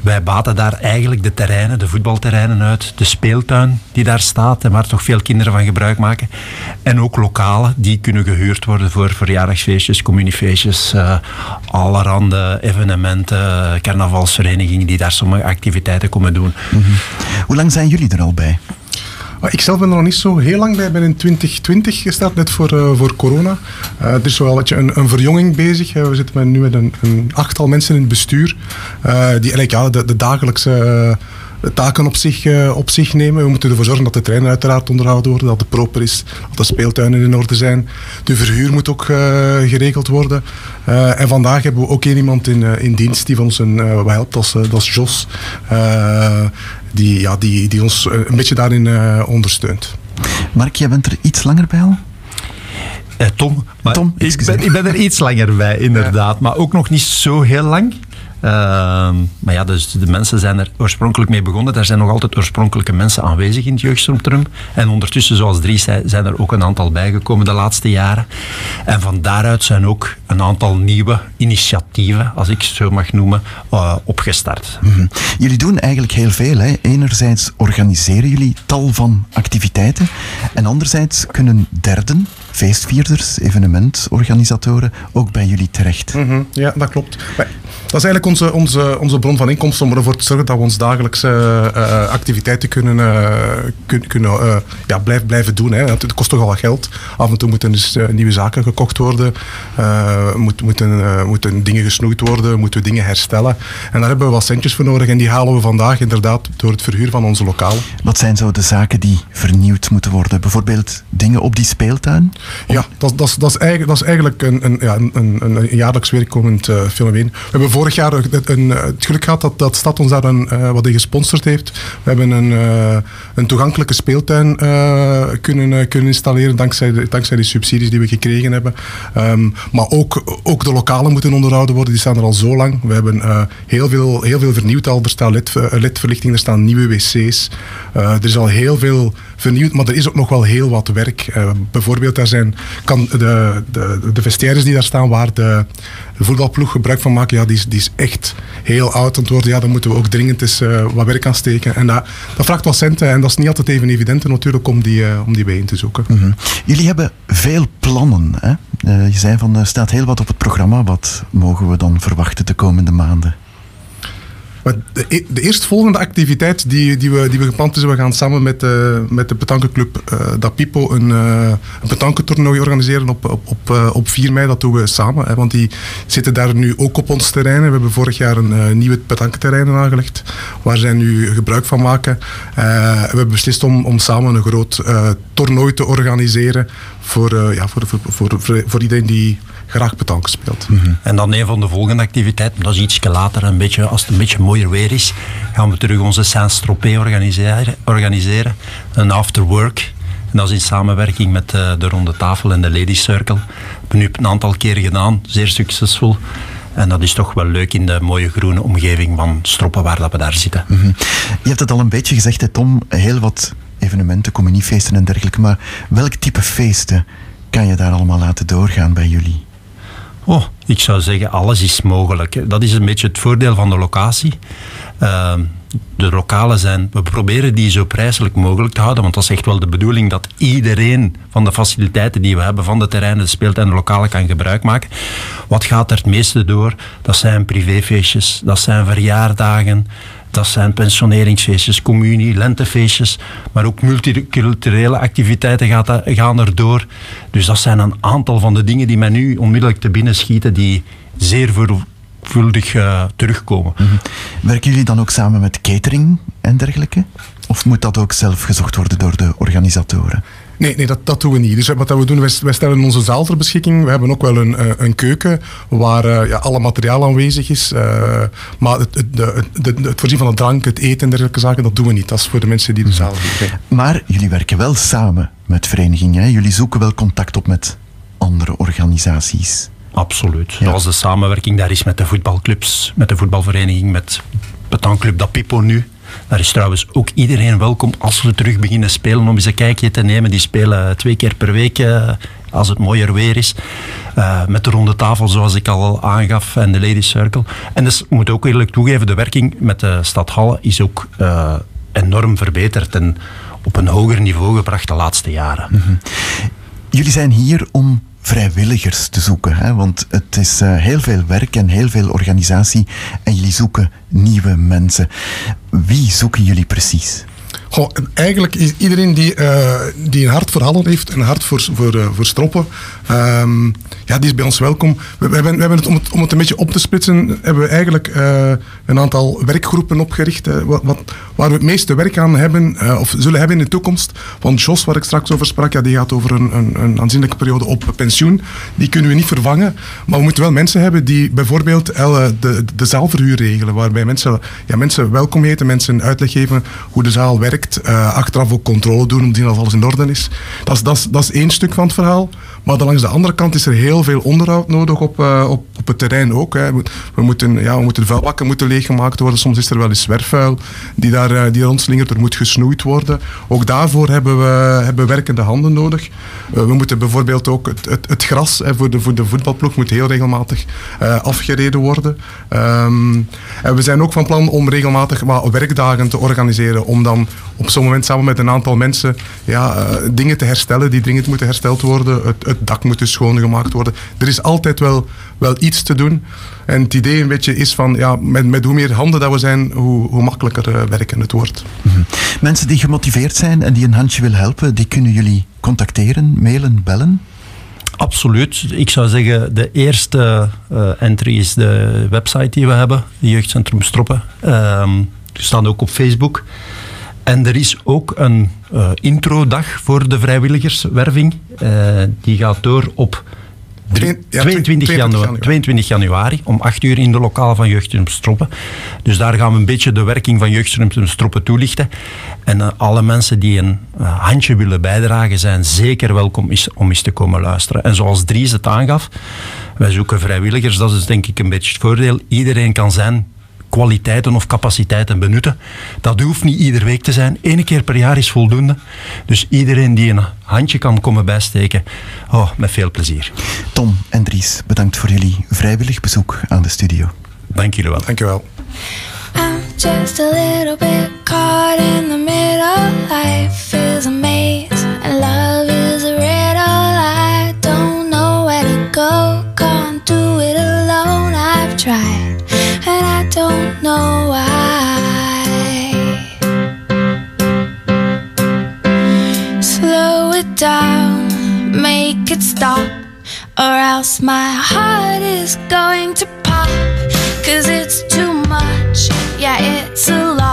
Wij baten daar eigenlijk de terreinen, de voetbalterreinen uit, de speeltuin die daar staat en waar toch veel kinderen van gebruik maken. En ook lokalen die kunnen gehuurd worden voor verjaardagsfeestjes, communiefeestjes, eh allerhande evenementen, carnavalsverenigingen die daar sommige activiteiten komen doen. Hoe lang zijn jullie er al bij? Ik zelf ben er nog niet zo heel lang bij. Ik ben in 2020 gestart, net voor, eh, voor corona. Eh, er is wel een, een, verjonging bezig. We zitten nu met een, een achttal mensen in het bestuur. eh, die eigenlijk ja, de, dagelijkse taken op zich, eh, op zich nemen. We moeten ervoor zorgen dat de treinen uiteraard onderhouden worden. Dat het proper is. Dat de speeltuinen in orde zijn. De verhuur moet ook eh, geregeld worden. Eh, en vandaag hebben we ook één iemand in, eh, in dienst die van ons een, eh, wat helpt. Dat is, eh, dat is Jos. Eh, die, ja, die, die ons een beetje daarin eh, ondersteunt. Mark, jij bent er iets langer bij al? Eh, Tom, maar ik, ben, ik ben er iets langer bij, inderdaad. Maar ook nog niet zo heel lang. Ehm, maar ja, dus de mensen zijn er oorspronkelijk mee begonnen. Daar zijn nog altijd oorspronkelijke mensen aanwezig in het jeugdcentrum. En ondertussen, zoals Dries zei, zijn er ook een aantal bijgekomen de laatste jaren. En van daaruit zijn ook een aantal nieuwe initiatieven, als ik het zo mag noemen, eh, opgestart. Mhm. Jullie doen eigenlijk heel veel. Hè? Enerzijds organiseren jullie tal van activiteiten. En anderzijds kunnen derden, feestvierders, evenementorganisatoren, ook bij jullie terecht. Mhm, ja, dat klopt. Maar Dat is eigenlijk onze, onze, onze bron van inkomsten om ervoor te zorgen dat we ons dagelijkse eh, activiteiten kunnen, eh, kun- kunnen eh, ja, blijf, blijven doen. Hè. Het kost toch al wat geld. Af en toe moeten dus eh, nieuwe zaken gekocht worden, eh, moet, moeten, eh, moeten dingen gesnoeid worden, moeten we dingen herstellen. En daar hebben we wat centjes voor nodig en die halen we vandaag inderdaad door het verhuur van onze lokalen. Wat zijn zo de zaken die vernieuwd moeten worden? Bijvoorbeeld dingen op die speeltuin? Ja, dat, dat, dat, is, eigenlijk, dat is eigenlijk een, een, ja, een, een, een jaarlijks weerkomend eh, fenomeen. We hebben vorig jaar een, een, het geluk gehad dat, dat Stad ons daar een, eh, wat in gesponsord heeft. We hebben een, eh, een toegankelijke speeltuin eh, kunnen, eh, kunnen installeren dankzij de, dankzij de subsidies die we gekregen hebben. Ehm, maar ook, ook de lokalen moeten onderhouden worden, die staan er al zo lang. We hebben eh, heel, veel, heel veel vernieuwd al. Er staan LED, eh, LED-verlichting, er staan nieuwe wc's. Eh, er is al heel veel vernieuwd, maar er is ook nog wel heel wat werk. Eh, bijvoorbeeld, daar zijn kan de, de, de vestiaires die daar staan, waar de, voetbalploeg gebruik van maken, ja, die, is, die is echt heel oud aan het. Ja, daar moeten we ook dringend eens eh, wat werk aan steken. En dat, dat vraagt wat centen en dat is niet altijd even evident natuurlijk om die, eh, om die bijeen te zoeken. Mhm. Jullie hebben veel plannen. Hè? Je zei van er staat heel wat op het programma. Wat mogen we dan verwachten de komende maanden? De, e- de eerstvolgende activiteit die, die, we, die we gepland is, we gaan samen met, eh, met de petanqueclub eh Da een, eh een petanquetoernooi organiseren op, op, op, op 4 mei. Dat doen we samen, hè, want die zitten daar nu ook op ons terrein. We hebben vorig jaar een eh, nieuwe petanqueterrein aangelegd, waar zij nu gebruik van maken. We hebben beslist om, om samen een groot toernooi te organiseren voor, ja, voor, voor, voor, voor iedereen die graag petanque speelt. En dan een van de volgende activiteiten, dat is iets later, een beetje, als het een beetje mooier weer is, gaan we terug onze Saint-Tropez organiseren, organiseren. Een afterwork. En dat is in samenwerking met eh, de Ronde Tafel en de Ladies Circle. We hebben nu een aantal keer gedaan, zeer succesvol. En dat is toch wel leuk in de mooie groene omgeving van Stroppen waar dat we daar zitten. Mhm. Je hebt het al een beetje gezegd, hè, Tom. Heel wat evenementen, communiefeesten en dergelijke. Maar welk type feesten kan je daar allemaal laten doorgaan bij jullie? Oh, ik zou zeggen, alles is mogelijk. Dat is een beetje het voordeel van de locatie. Ehm, de lokalen zijn, we proberen die zo prijselijk mogelijk te houden, want dat is echt wel de bedoeling dat iedereen van de faciliteiten die we hebben, van de terreinen, de speeltuin en de lokalen kan gebruik maken. Wat gaat er het meeste door? Dat zijn privéfeestjes, dat zijn verjaardagen, dat zijn pensioneringsfeestjes, communie, lentefeestjes, maar ook multiculturele activiteiten gaan erdoor. Dus dat zijn een aantal van de dingen die mij nu onmiddellijk te binnen schieten, die zeer veelvuldig eh, terugkomen. Werken jullie dan ook samen met catering en dergelijke? Of moet dat ook zelf gezocht worden door de organisatoren? Nee, nee dat, dat doen we niet. Dus wat dat we doen, wij, wij stellen onze zaal ter beschikking. We hebben ook wel een, eh, een keuken waar eh, ja, alle materiaal aanwezig is. Eh, maar het, het, de- het, voorzien van de drank, het eten en dergelijke zaken, dat doen we niet. Dat is voor de mensen die de zaal huren. Maar jullie werken wel samen met verenigingen. Hè? Jullie zoeken wel contact op met andere organisaties. Absoluut. Zoals de samenwerking daar is met de voetbalclubs, met de voetbalvereniging, met Petanclub Da Pipo nu. Daar is trouwens ook iedereen welkom als we terug beginnen spelen om eens een kijkje te nemen. Die spelen twee keer per week eh, als het mooier weer is. Eh, met de ronde tafel zoals ik al aangaf en de Ladies Circle. En dus moet ook eerlijk toegeven, de werking met de stad Halle is ook eh, enorm verbeterd en op een hoger niveau gebracht de laatste jaren. Jullie zijn hier om vrijwilligers te zoeken, hè? want het is eh, heel veel werk en heel veel organisatie en jullie zoeken nieuwe mensen. Wie zoeken jullie precies? Goh, eigenlijk is iedereen die, eh, die een hart voor Hallen heeft, een hart voor, voor, eh, voor stroppen, ehm, ja, die is bij ons welkom. We, hebben, we hebben het, om, het, om het een beetje op te splitsen, hebben we eigenlijk eh, een aantal werkgroepen opgericht, wat, waar we het meeste werk aan hebben, of zullen hebben in de toekomst. Want Jos, waar ik straks over sprak, ja, die gaat over een, een, een aanzienlijke periode op pensioen. Die kunnen we niet vervangen, maar we moeten wel mensen hebben die bijvoorbeeld de, de zaalverhuur regelen, waarbij mensen, ja, mensen welkom heten, mensen uitleg geven hoe de zaal werkt, eh, achteraf ook controle doen om te zien dat alles in orde is. Dat is, dat, is, dat is één stuk van het verhaal. Maar dan langs de andere kant is er heel veel onderhoud nodig op, eh, op, op het terrein ook. Hè. We, moeten, ja, we moeten vuilbakken moeten leeggemaakt worden. Soms is er wel eens zwerfvuil die daar eh, die rondslingert. Er moet gesnoeid worden. Ook daarvoor hebben we, hebben we werkende handen nodig. Eh, we moeten bijvoorbeeld ook het, het, het gras hè, voor, de, voor de voetbalploeg moet heel regelmatig eh, afgereden worden. Ehm, en we zijn ook van plan om regelmatig wat werkdagen te organiseren. Om dan op zo'n moment samen met een aantal mensen ja, dingen te herstellen die dringend moeten hersteld worden. Het, het dak moet dus schoongemaakt worden. Er is altijd wel, wel iets te doen. En het idee een beetje is van, ja, met, met hoe meer handen dat we zijn, hoe, hoe makkelijker eh, werken het wordt. Mensen die gemotiveerd zijn en die een handje willen helpen, die kunnen jullie contacteren, mailen, bellen. Absoluut. Ik zou zeggen, de eerste eh, entry is de website die we hebben, Jeugdcentrum Stroppen. Ehm we staan ook op Facebook. En er is ook een eh, introdag voor de vrijwilligerswerving. Eh, die gaat door op drie- ja, 22, 22 januari, januari. 22 januari om 8 uur in de lokaal van Jeugdcentrum Stroppen. Dus daar gaan we een beetje de werking van Jeugdcentrum Stroppen toelichten. En eh, alle mensen die een eh, handje willen bijdragen zijn zeker welkom is, om eens te komen luisteren. En zoals Dries het aangaf, wij zoeken vrijwilligers. Dat is denk ik een beetje het voordeel. Iedereen kan zijn kwaliteiten of capaciteiten benutten. Dat hoeft niet iedere week te zijn. Eén keer per jaar is voldoende. Dus iedereen die een handje kan komen bijsteken, oh, met veel plezier. Tom en Dries, bedankt voor jullie vrijwillig bezoek aan de studio. Dank jullie wel. Dank je wel. I'm just a little bit caught in the middle. Life stop, or else my heart is going to pop. Cause it's too much, yeah, it's a lot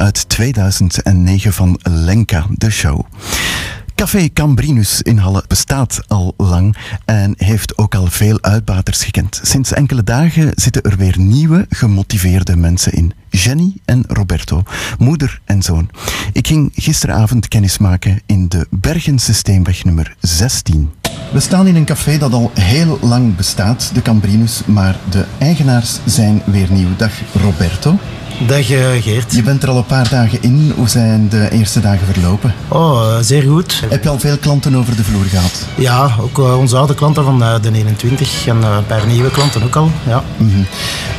uit 2009 van Lenka, de show. Café Cambrinus in Halle bestaat al lang en heeft ook al veel uitbaters gekend. Sinds enkele dagen zitten er weer nieuwe, gemotiveerde mensen in. Jenny en Roberto, moeder en zoon. Ik ging gisteravond kennismaken in de Bergense Steenweg nummer 16. We staan in een café dat al heel lang bestaat, de Cambrinus, maar de eigenaars zijn weer nieuw. Dag Roberto. Dag eh, Geert. Je bent er al een paar dagen in. Hoe zijn de eerste dagen verlopen? Oh, eh, zeer goed. Heb je al veel klanten over de vloer gehad? Ja, ook eh, onze oude klanten van de 21 en een paar nieuwe klanten ook al. Ja. Mhm.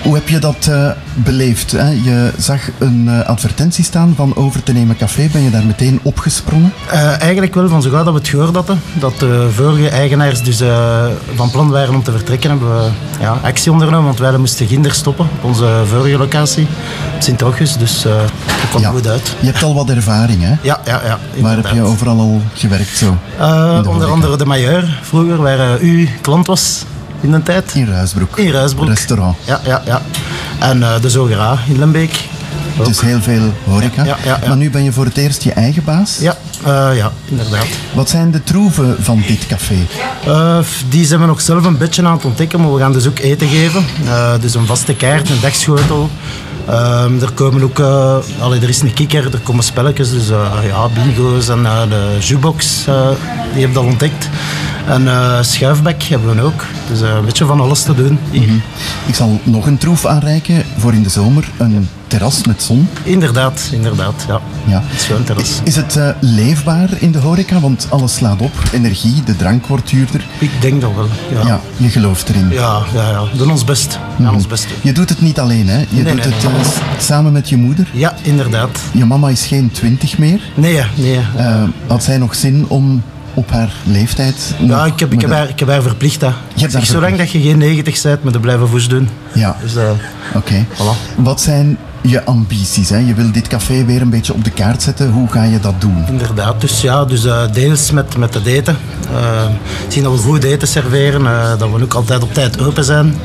Hoe heb je dat beleefd? Hè? Je zag een advertentie staan van over te nemen café. Ben je daar meteen opgesprongen? Eigenlijk wel van zo gauw dat we het gehoord hadden, dat de vorige eigenaars dus eh, van plan waren om te vertrekken, hebben we ja, actie ondernomen, want wij moesten Ginder stoppen op onze vorige locatie, Sint-Rochus, dus eh dat kwam goed uit. Je hebt al wat ervaring, hè? Ja, ja, ja. Waar heb je overal al gewerkt zo? Eh, onder andere de Majeur, vroeger, waar u klant was in de tijd. In Ruisbroek. In Ruisbroek. Restaurant. Ja, ja, ja. En de Zogera in Lembeek. Dus heel veel horeca. Ja, ja, ja. Maar nu ben je voor het eerst je eigen baas? Ja, eh, ja inderdaad. Wat zijn de troeven van dit café? Eh, die zijn we nog zelf een beetje aan het ontdekken, maar we gaan dus ook eten geven. Eh, dus een vaste kaart, een dagschotel. Ehm, er komen ook, allee, er is een kikker, er komen spelletjes, dus ja, bingo's en eh, de jukebox, die heb je al ontdekt. En schuifbek hebben we ook, dus een beetje van alles te doen. hier. Mhm. Ik zal nog een troef aanreiken voor in de zomer. Een terras met zon. Inderdaad, inderdaad, ja. Ja. Het is terras. Is het eh, leefbaar in de horeca? Want alles slaat op. Energie, de drank wordt duurder. Ik denk dat wel, ja. Ja, je gelooft erin. Ja, ja, ja. we doen ons best. Gaan ons best doen. Je doet het niet alleen, hè? Je Nee, doet nee, het nee. eh, samen met je moeder. Ja, inderdaad. Je mama is geen twintig meer. Nee, nee. Eh, had zij nog zin om op haar leeftijd... Ja, ik heb, ik heb, haar, ik heb haar verplicht. Zeg, zolang dat je geen 90 bent, moet je blijven voes doen. Ja. Dus, Oké. Wat zijn je ambities? Hè? Je wil dit café weer een beetje op de kaart zetten. Hoe ga je dat doen? Inderdaad, dus ja, dus eh, deels met, met het eten. Eh, zien dat we goed eten serveren, eh, dat we ook altijd op tijd open zijn.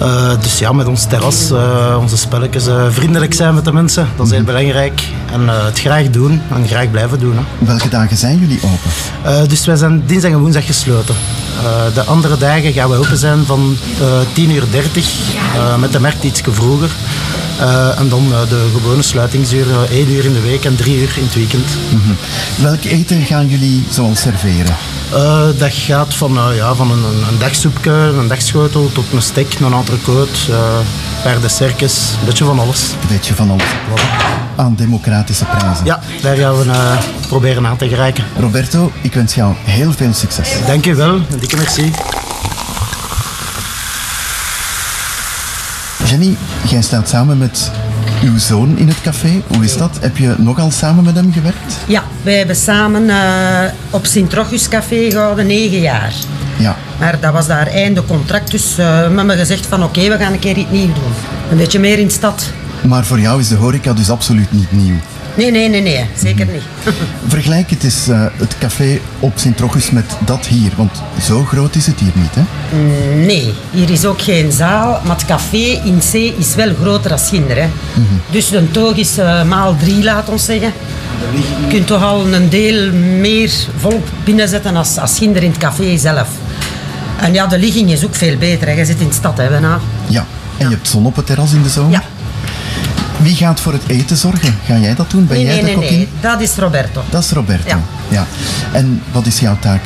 Eh, dus ja, met ons terras, eh, onze spelletjes, eh, vriendelijk zijn met de mensen, dat is heel belangrijk. En het graag doen en graag blijven doen. Hè. Welke dagen zijn jullie open? Dus wij zijn dinsdag en woensdag gesloten. De andere dagen gaan we open zijn van eh 10 uur 30, eh, met de markt iets vroeger. En dan de gewone sluitingsuur, eh, 1 uur in de week en 3 uur in het weekend. Mhm. Welk eten gaan jullie zoal serveren? Eh, dat gaat van, eh, ja, van een, een, dagsoepje, een dagschotel tot een steak, een entrecote, een paar dessertjes, een beetje van alles. Een beetje van alles. Aan democratische prijzen. Ja, daar gaan we eh, proberen aan te geraken. Roberto, ik wens jou heel veel succes. Dank je wel, een dikke merci. Jenny, jij staat samen met uw zoon in het café. Hoe is dat? Heb je nogal samen met hem gewerkt? Ja, wij hebben samen eh, op Sint-Rochus Café gehouden negen jaar. Ja. Maar dat was daar einde contract, dus eh, we hebben gezegd van oké, we gaan een keer iets nieuws doen. Een beetje meer in de stad. Maar voor jou is de horeca dus absoluut niet nieuw. Nee, nee, nee, nee, zeker niet. (laughs) Vergelijk het eens, eh, het café op Sint-Rochus met dat hier. Want zo groot is het hier niet, hè? Nee, hier is ook geen zaal, maar het café in C is wel groter als Ginder. Hè. Mhm. Dus de toog is eh, maal drie, laat ons zeggen. Je kunt toch al een deel meer volk binnenzetten als, als Ginder in het café zelf. En ja, de ligging is ook veel beter. Hè. Je zit in de stad, hè, bijna. Ja. En je hebt zon op het terras in de zomer? Ja. Wie gaat voor het eten zorgen? Ga jij dat doen? Ben nee, jij nee, de nee, nee, dat is Roberto. Dat is Roberto. Ja. ja. En wat is jouw taak?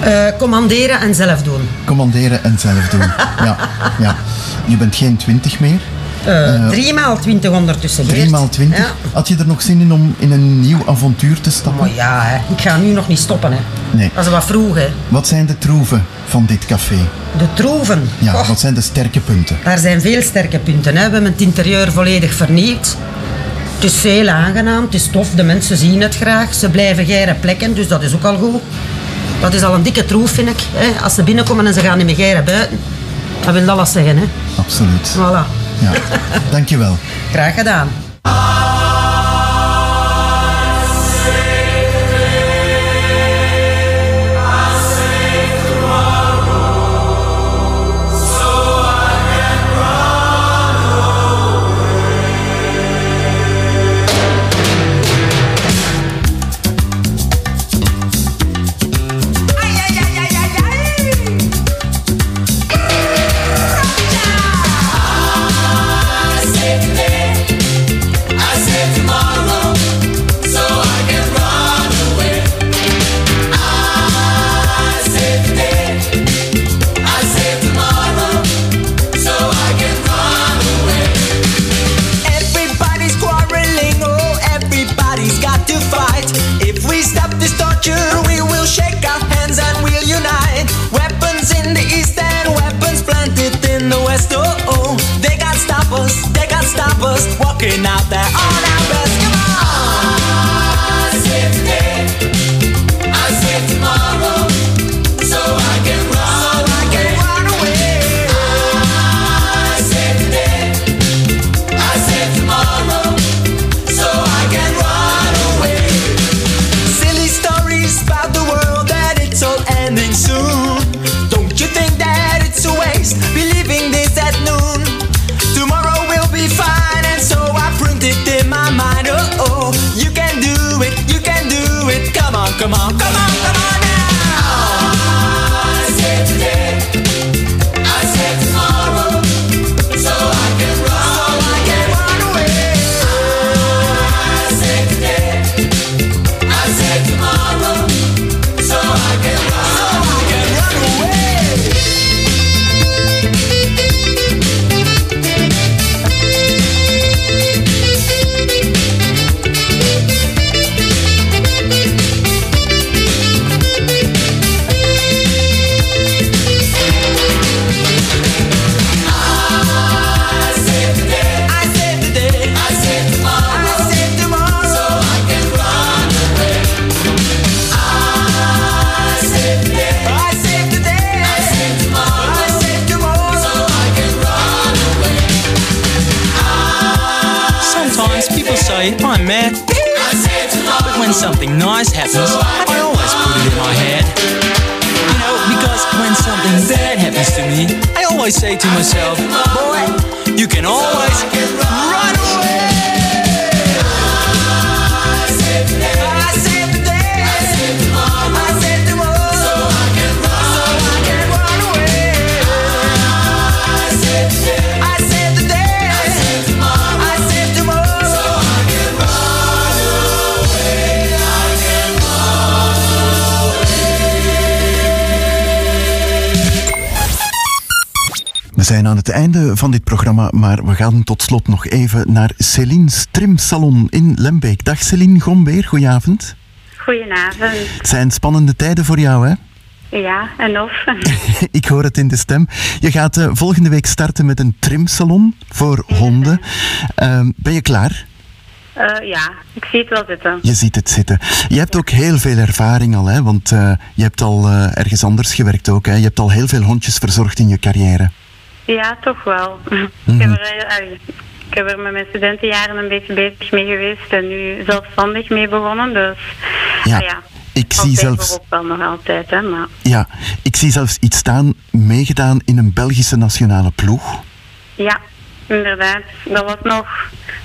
Eh, commanderen en zelf doen. Commanderen en zelf doen. ja, ja. Je bent geen twintig meer. Eh, Eh, drie maal twintig ondertussen. Drie maal twintig. Ja. Had je er nog zin in om in een nieuw avontuur te stappen? Maar ja, hè. ik ga nu nog niet stoppen. Hè. Nee. Dat is wat vroeg. Hè. Wat zijn de troeven van dit café? De troeven. Ja, wat zijn de sterke punten? Daar zijn veel sterke punten. Hè. We hebben het interieur volledig vernieuwd. Het is heel aangenaam, het is tof, de mensen zien het graag. Ze blijven geire plekken, dus dat is ook al goed. Dat is al een dikke troef, vind ik. Hè. Als ze binnenkomen en ze gaan niet meer geire buiten, dat wil alles zeggen. Hè. Absoluut. Voilà. Ja. (laughs) Dankjewel. Graag gedaan. Het einde van dit programma, maar we gaan tot slot nog even naar Celine's Trimsalon in Lembeek. Dag Celine Gombeer, goedenavond. Goedenavond. Het zijn spannende tijden voor jou, hè? Ja, en of? (laughs) Ik hoor het in de stem. Je gaat eh, volgende week starten met een trimsalon voor honden. (laughs) Ehm, ben je klaar? Eh, ja, ik zie het wel zitten. Je ziet het zitten. Je hebt ook heel veel ervaring al, hè? want eh, je hebt al ergens anders gewerkt ook. Hè? Je hebt al heel veel hondjes verzorgd in je carrière. Ja, toch wel. Mhm. (laughs) ik, heb er, eh, eh, ik heb er met mijn studentenjaren een beetje bezig mee geweest en nu zelfstandig mee begonnen. Dus Ja, ah ja, Ik zie zelfs... ook wel nog altijd, hè, maar Ja, ik zie zelfs iets staan, meegedaan in een Belgische nationale ploeg. ja, inderdaad. Dat was nog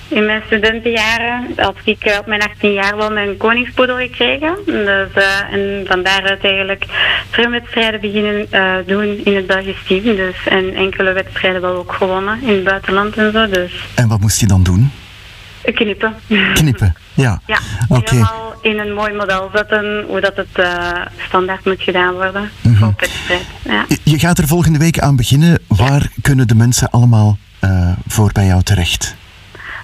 in mijn studentenjaren. Had ik eh, op mijn 18 jaar wel mijn koningspoedel gekregen. Dus, eh, en van daaruit eigenlijk trimwedstrijden beginnen eh, doen in het Belgisch team. Dus, en enkele wedstrijden wel ook gewonnen in het buitenland en zo. Dus En wat moest je dan doen? knippen. Knippen, ja. (laughs) Ja, Oké. helemaal in een mooi model zetten hoe dat het standaard moet gedaan worden Mhm. op wedstrijd. Ja. Je- Je gaat er volgende week aan beginnen. Waar kunnen de mensen allemaal eh, voor bij jou terecht?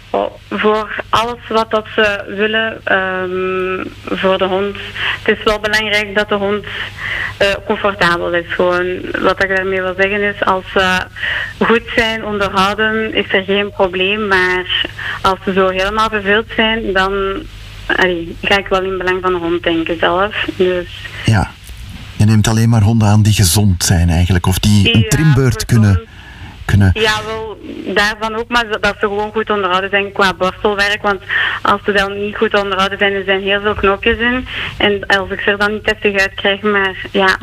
Oh, voor alles wat dat ze willen ehm, voor de hond. Het is wel belangrijk dat de hond eh, comfortabel is. Gewoon, wat ik daarmee wil zeggen is, als ze goed zijn onderhouden, is er geen probleem. Maar als ze zo helemaal verveeld zijn, dan allee, ga ik wel in belang van de hond denken zelf. Dus Ja. Je neemt alleen maar honden aan die gezond zijn eigenlijk. Of die een Ja, trimbeurt kunnen... kunnen Ja, wel, daarvan ook, maar dat ze gewoon goed onderhouden zijn qua borstelwerk. Want als ze dan niet goed onderhouden zijn, er zijn heel veel knopjes in. En als ik ze er dan niet heftig uit krijg, maar ja,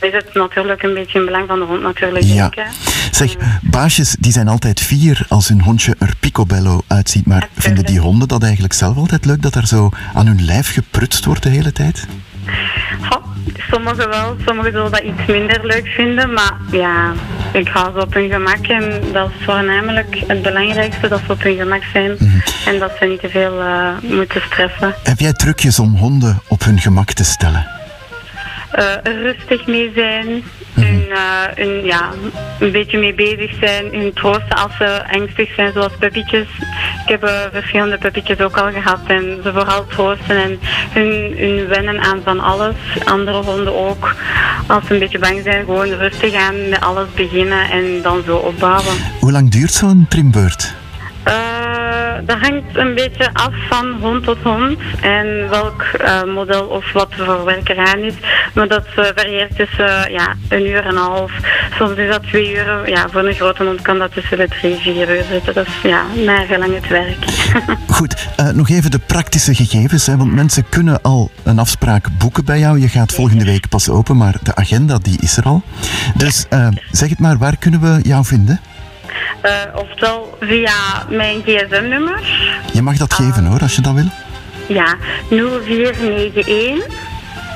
is het natuurlijk een beetje in belang van de hond natuurlijk, Ja. denk. Zeg, baasjes die zijn altijd fier als hun hondje er picobello uitziet. Maar vinden die honden dat eigenlijk zelf altijd leuk dat er zo aan hun lijf geprutst wordt de hele tijd? Sommigen wel, sommigen zullen dat iets minder leuk vinden. Maar ja, ik hou ze op hun gemak. En dat is voornamelijk het belangrijkste, dat ze op hun gemak zijn. En dat ze niet te veel eh, moeten stressen. Heb jij trucjes om honden op hun gemak te stellen? Eh, rustig mee zijn, hun, eh, hun, ja, een beetje mee bezig zijn, hun troosten als ze angstig zijn, zoals puppytjes. Ik heb eh, verschillende puppytjes ook al gehad en ze vooral troosten en hun, hun wennen aan van alles. Andere honden ook. Als ze een beetje bang zijn, gewoon rustig aan met alles beginnen en dan zo opbouwen. Hoe lang duurt zo'n trimbeurt? Eh, dat hangt een beetje af van hond tot hond en welk eh, model of wat voor werk eraan is. Maar dat eh, varieert tussen ja, een uur en een half. Soms is dat twee uur. Ja, voor een grote hond kan dat tussen de drie, vier uur zitten. Dat is ja, naar gelang het werk. (laughs) Goed, nog even de praktische gegevens. Hè, want mensen kunnen al een afspraak boeken bij jou. Je gaat volgende week pas open, maar de agenda die is er al. Dus zeg het maar, waar kunnen we jou vinden? Eh, oftewel via mijn gsm-nummer. Je mag dat geven hoor, als je dat wil. Ja, 0491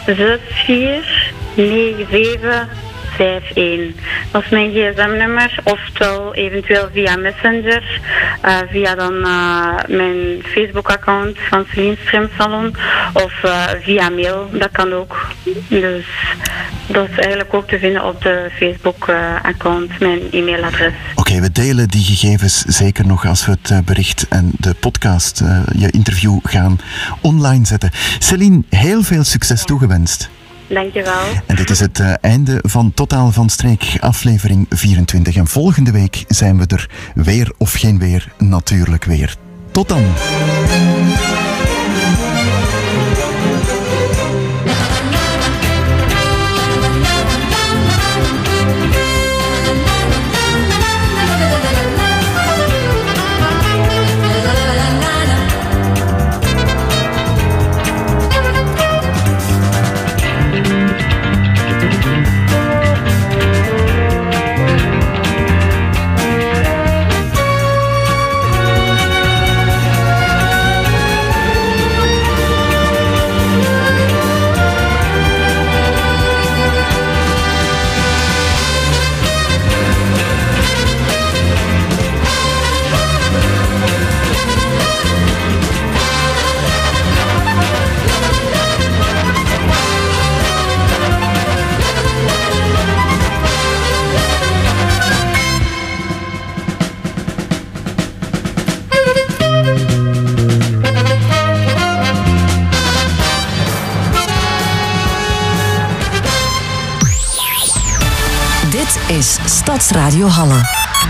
64 97 51. Dat is mijn gsm-nummer. Oftewel eventueel via Messenger. eh, via dan eh, mijn Facebook-account van Celine Strim Salon. Of eh, via mail. Dat kan ook. Dus dat is eigenlijk ook te vinden op de Facebook-account. mijn e-mailadres. Oké, we delen die gegevens zeker nog als we het bericht en de podcast, je interview gaan online zetten. Celine, heel veel succes toegewenst. Dankjewel. En dit is het eh, einde van Totaal van Streek, aflevering 24. En volgende week zijn we er weer of geen weer, natuurlijk weer. Tot dan. Stadsradio Halle.